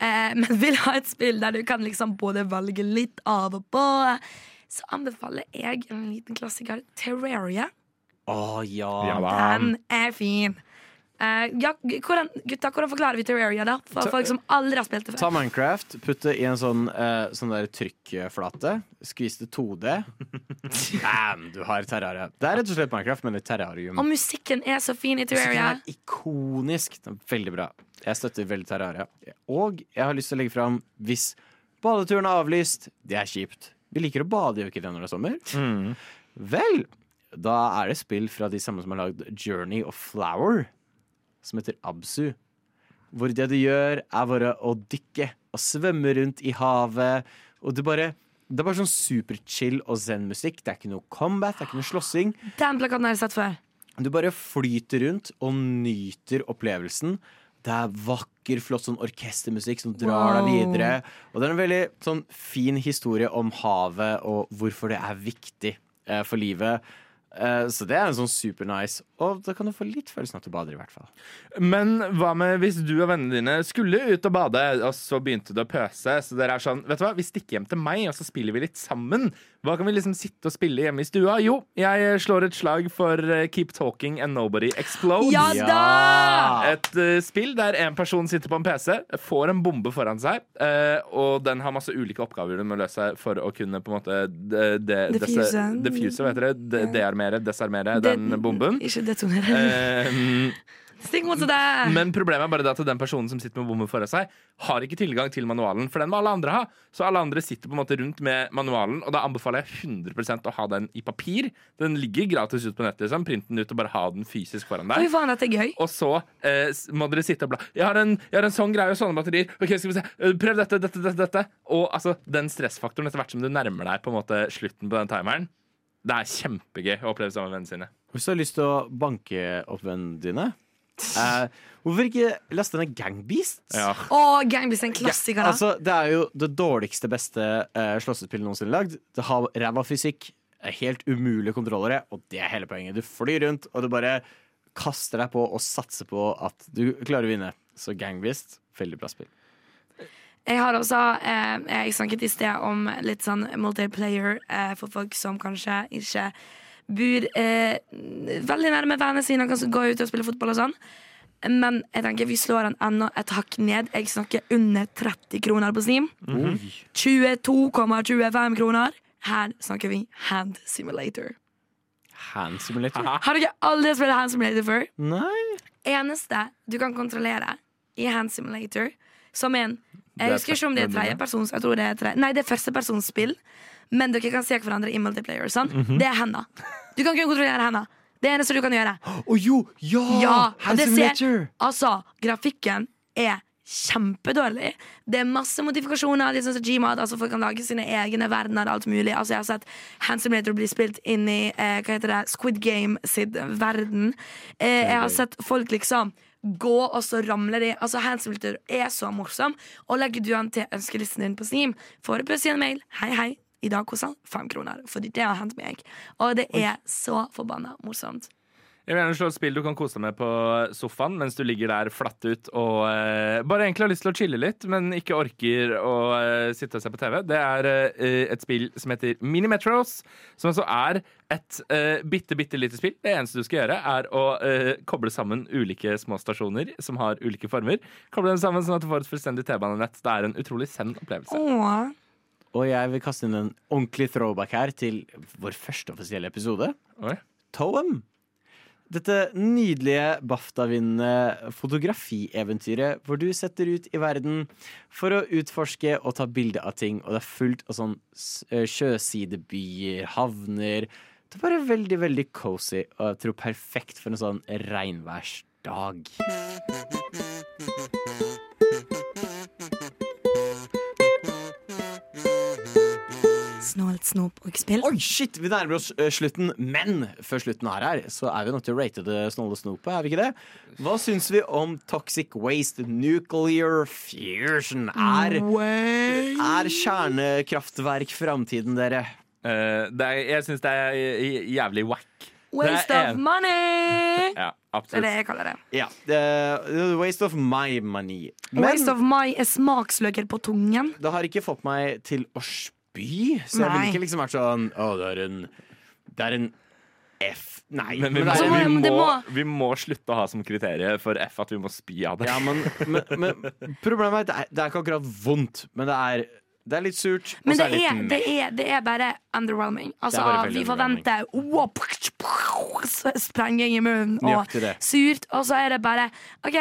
eh, men vil ha et spill der du kan liksom både velge litt av og på, så anbefaler jeg en liten klassiker, Terraria. Å ja. Den er fin. Uh, ja, hvordan, gutta, hvordan forklarer vi Terraria, da? For Ta- folk som aldri har spilt det før. Ta. Minecraft, putt det i en sånn, uh, sånn der trykkflate. Skvis det 2D. Bam! *laughs* Du har Terraria. Det er rett og slett Minecraft, men i terrarium. Og musikken er så fin i Terraria. Terraria. er ikonisk. Den er veldig bra. Jeg støtter veldig Terraria. Og jeg har lyst til å legge fram hvis badeturen er avlyst. Det er kjipt. Vi liker å bade, gjør vi ikke det når det er sommer? Vel, da er det spill fra de samme som har lagd Journey of Flower, som heter Absu. hvor det du gjør, er bare å dykke og svømme rundt i havet. Og du bare Det er bare sånn superchill og zen-musikk. Det er ikke noe combat, det er ikke noe slåssing. Den plakaten har jeg sett før. Du bare flyter rundt og nyter opplevelsen. Det er vakker, flott sånn orkestermusikk som drar deg videre. Og det er en veldig sånn fin historie om havet og hvorfor det er viktig eh, for livet. Eh, så det er en sånn supernice. Og da kan du få litt følelsen av at du bader, i hvert fall. Men hva med hvis du og vennene dine skulle ut og bade, og så begynte det å pøse? Så dere er sånn, vet du hva, vi stikker hjem til meg, og så spiller vi litt sammen. Hva kan vi liksom sitte og spille hjemme i stua? Jo, jeg slår et slag for eh, Keep Talking and Nobody Explodes. Ja da! Et uh, spill der en person sitter på en PC, får en bombe foran seg, uh, og den har masse ulike oppgaver den må løse for å kunne på en måte de, de, Defuse. defuse, heter det? De, dearmere, desarmere den bomben. Ikke detonere. Eh, Stikk mot deg! men problemet er bare at den personen som sitter med bommen foran seg, har ikke tilgang til manualen, for den må alle andre ha. Så alle andre sitter på en måte rundt med manualen, og da anbefaler jeg 100 å ha den i papir. Den ligger gratis ut på nettet, liksom. Print den ut og bare ha den fysisk foran Oi, deg. faen, dette er gøy. Og så eh, må dere sitte og bla. Jeg har, en, jeg har en sånn greie og sånne batterier. Ok, skal vi se. Eh, Prøv dette, dette, dette. dette. Og altså, den stressfaktoren etter hvert som du nærmer deg på en måte slutten på den timeren, det er kjempegøy å oppleve sammen med vennene sine. Hvis du har lyst til å banke opp vennene dine, eh, hvorfor ikke laste ned Gangbeast? Ja. Å, gangbeast er en klassiker, Ja, Altså, det er jo det dårligste, beste eh, slåssespillet noensinne lagd. Det har ræva fysikk, helt umulige kontrollere, og det er hele poenget. Du flyr rundt, og du bare kaster deg på og satser på at du klarer å vinne. Så Gangbeast, veldig bra spill. Jeg har også eh, Jeg snakket i sted om litt sånn multiplayer eh, for folk som kanskje ikke bor eh, veldig nærme vennene sine og kan gå ut og spille fotball og sånn. Men jeg tenker vi slår den enda et hakk ned. Jeg snakker under 30 kroner på Steam. 22,25 kroner. Her snakker vi Hand Simulator. Hand Simulator? Har dere aldri spilt Hand Simulator før? Nei. eneste du kan kontrollere i Hand Simulator, som en Det Jeg er husker ikke om det er første- tredjepersons Jeg tror det er tre, Nei, det er førstepersonsspill, men dere kan se hverandre i multiplayer. Sånn. Mhm. Det er henda. Du kan kun kontrollere henda. Det eneste du kan gjøre. Å jo! Ja! Ja, ser, altså, grafikken er kjempedårlig. Det er masse modifikasjoner. De sånn som Gmod, altså Folk kan lage sine egne verdener. Alt mulig Altså Jeg har sett Hand Simulator bli spilt inn i eh, hva heter det, Squid Game sin verden. Eh, jeg har sett folk liksom gå, og så ramler de. Altså Hand er så morsom. Og legger du den til ønskelisten din på Steam, får du plutselig en mail. Hei, hei. I dag koster den fem kroner, fordi det har hendt meg. Og det er så forbanna morsomt. Jeg vil gjerne slå et spill du kan kose deg med på sofaen mens du ligger der flatt ut og uh, bare egentlig har lyst til å chille litt, men ikke orker å uh, sitte og se på TV. Det er uh, et spill som heter Minimetros, som altså er et bitte, bitte lite spill. Det eneste du skal gjøre, er å koble sammen ulike små stasjoner som har ulike former. Koble dem sammen sånn at du får et fullstendig T-banenett. Det er en utrolig send opplevelse. Åh. Og jeg vil kaste inn en ordentlig throwback her til vår første offisielle episode. Oi. Toem. Dette nydelige BAFTA-vinnende fotografieventyret hvor du setter ut i verden for å utforske og ta bilde av ting, og det er fullt av sånn eh, sjøsidebyer, havner Det er bare veldig, veldig cozy, og jeg tror perfekt for en sånn regnværsdag. Snålt snop og spill. Oi, shit! Vi nærmer oss eh, slutten, men før slutten er her, så er vi nødt til å rate det snåle snopet, er vi ikke det? Hva syns vi om Toxic Waste Nuclear Fusion? Er, er kjernekraftverk framtiden, dere? Uh, det er, jeg syns det er jævlig wack. Waste er of money! Ja, Det er det jeg kaller det. Ja. Uh, waste of my money. Men Waste of my er smaksløker på tungen. det har ikke fått meg til å spy, så jeg ville ikke liksom vært sånn Å, det er en Det er en F. Nei. Men vi men er- vi, må, må- vi må slutte å ha som kriterium for F at vi må spy av det. Ja, men, men, men problemet er at det er, det er ikke akkurat vondt, men det er, det er litt surt. Men det er det er, det, er, det er bare underwhelming. Altså, er bare vi forventer wow, sprenging i munnen og surt, og så er det bare OK,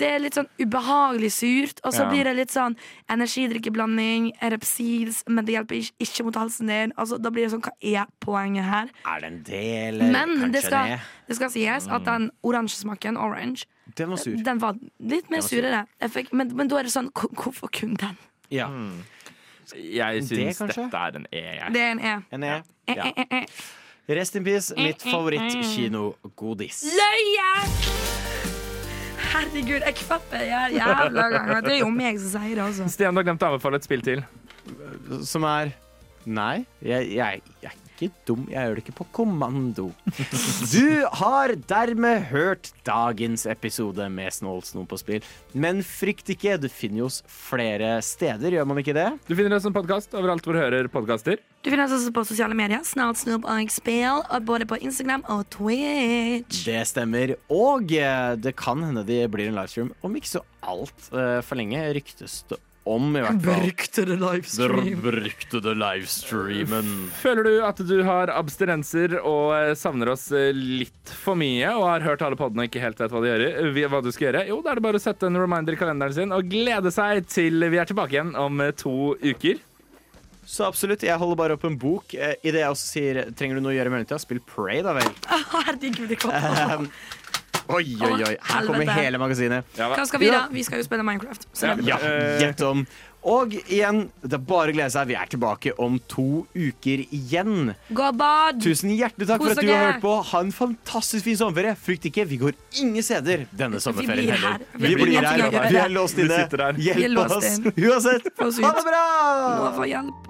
det er litt sånn ubehagelig surt, og så Ja. blir det litt sånn energidrikkeblanding, Repsils, men det hjelper ikke, ikke mot halsen din. Altså, da blir det sånn, hva er poenget her? Er det en del, eller Men det skal, det? skal sies at den oransjesmaken, orange, Den var sur. Den var litt mer sur. surere. Jeg fikk, men, men da er det sånn Hvorfor kun den? Ja. Jeg Det, syns det, dette er en E. Jeg. Det er en E. En E. Eh, e, e eh, eh. Rest in peace, mitt favorittkinogodis. Løye! Herregud, jeg kvapper jeg jævla ganger. Det er jo meg som sier det, altså. Stian, du har glemt å anbefale et spill til. Som er Nei, jeg, jeg, jeg ikke dum. Jeg gjør det ikke på kommando. Du har dermed hørt dagens episode med Snålsno på spill. Men frykt ikke, du finner oss flere steder, gjør man ikke det? Du finner oss som podkast overalt hvor du hører podkaster. Du finner oss også på sosiale medier. Snart Snoop og spill. Og både på Instagram og Twitch. Det stemmer. Og eh, det kan hende det blir en livestream om ikke så altfor lenge, ryktes det om, i hvert fall. Beryktede livestream. Den beryktede livestreamen. Føler du at du har abstinenser og eh, savner oss eh, litt for mye, og har hørt alle podene og ikke helt vet hva, de gjør, hva du skal gjøre? Jo, da er det bare å sette en reminder i kalenderen sin og glede seg til vi er tilbake igjen om eh, to uker. Så absolutt, jeg holder bare opp en bok. Eh, I det jeg også sier trenger du noe å gjøre i mellomtida, spill Pray, da vel. *laughs* Herregud. Um, oi, oi, oi. Her kommer hele magasinet. Hva skal vi, da? Vi skal jo spille Minecraft. Så det blir Ja, gjett om. Og igjen, det er bare å glede seg. Vi er tilbake om to uker igjen. Gå og bad! Tusen hjertelig takk for Kos at du har hørt på. Ha en fantastisk fin sommerferie. Frykt ikke, vi går ingen steder denne sommerferien blir heller. Vi Vi blir blir her. her. Vi er låst Vi inne. sitter her. Vi er Hjelp låst oss inn. uansett. Sykt. Ha det bra! Nå får hjelp.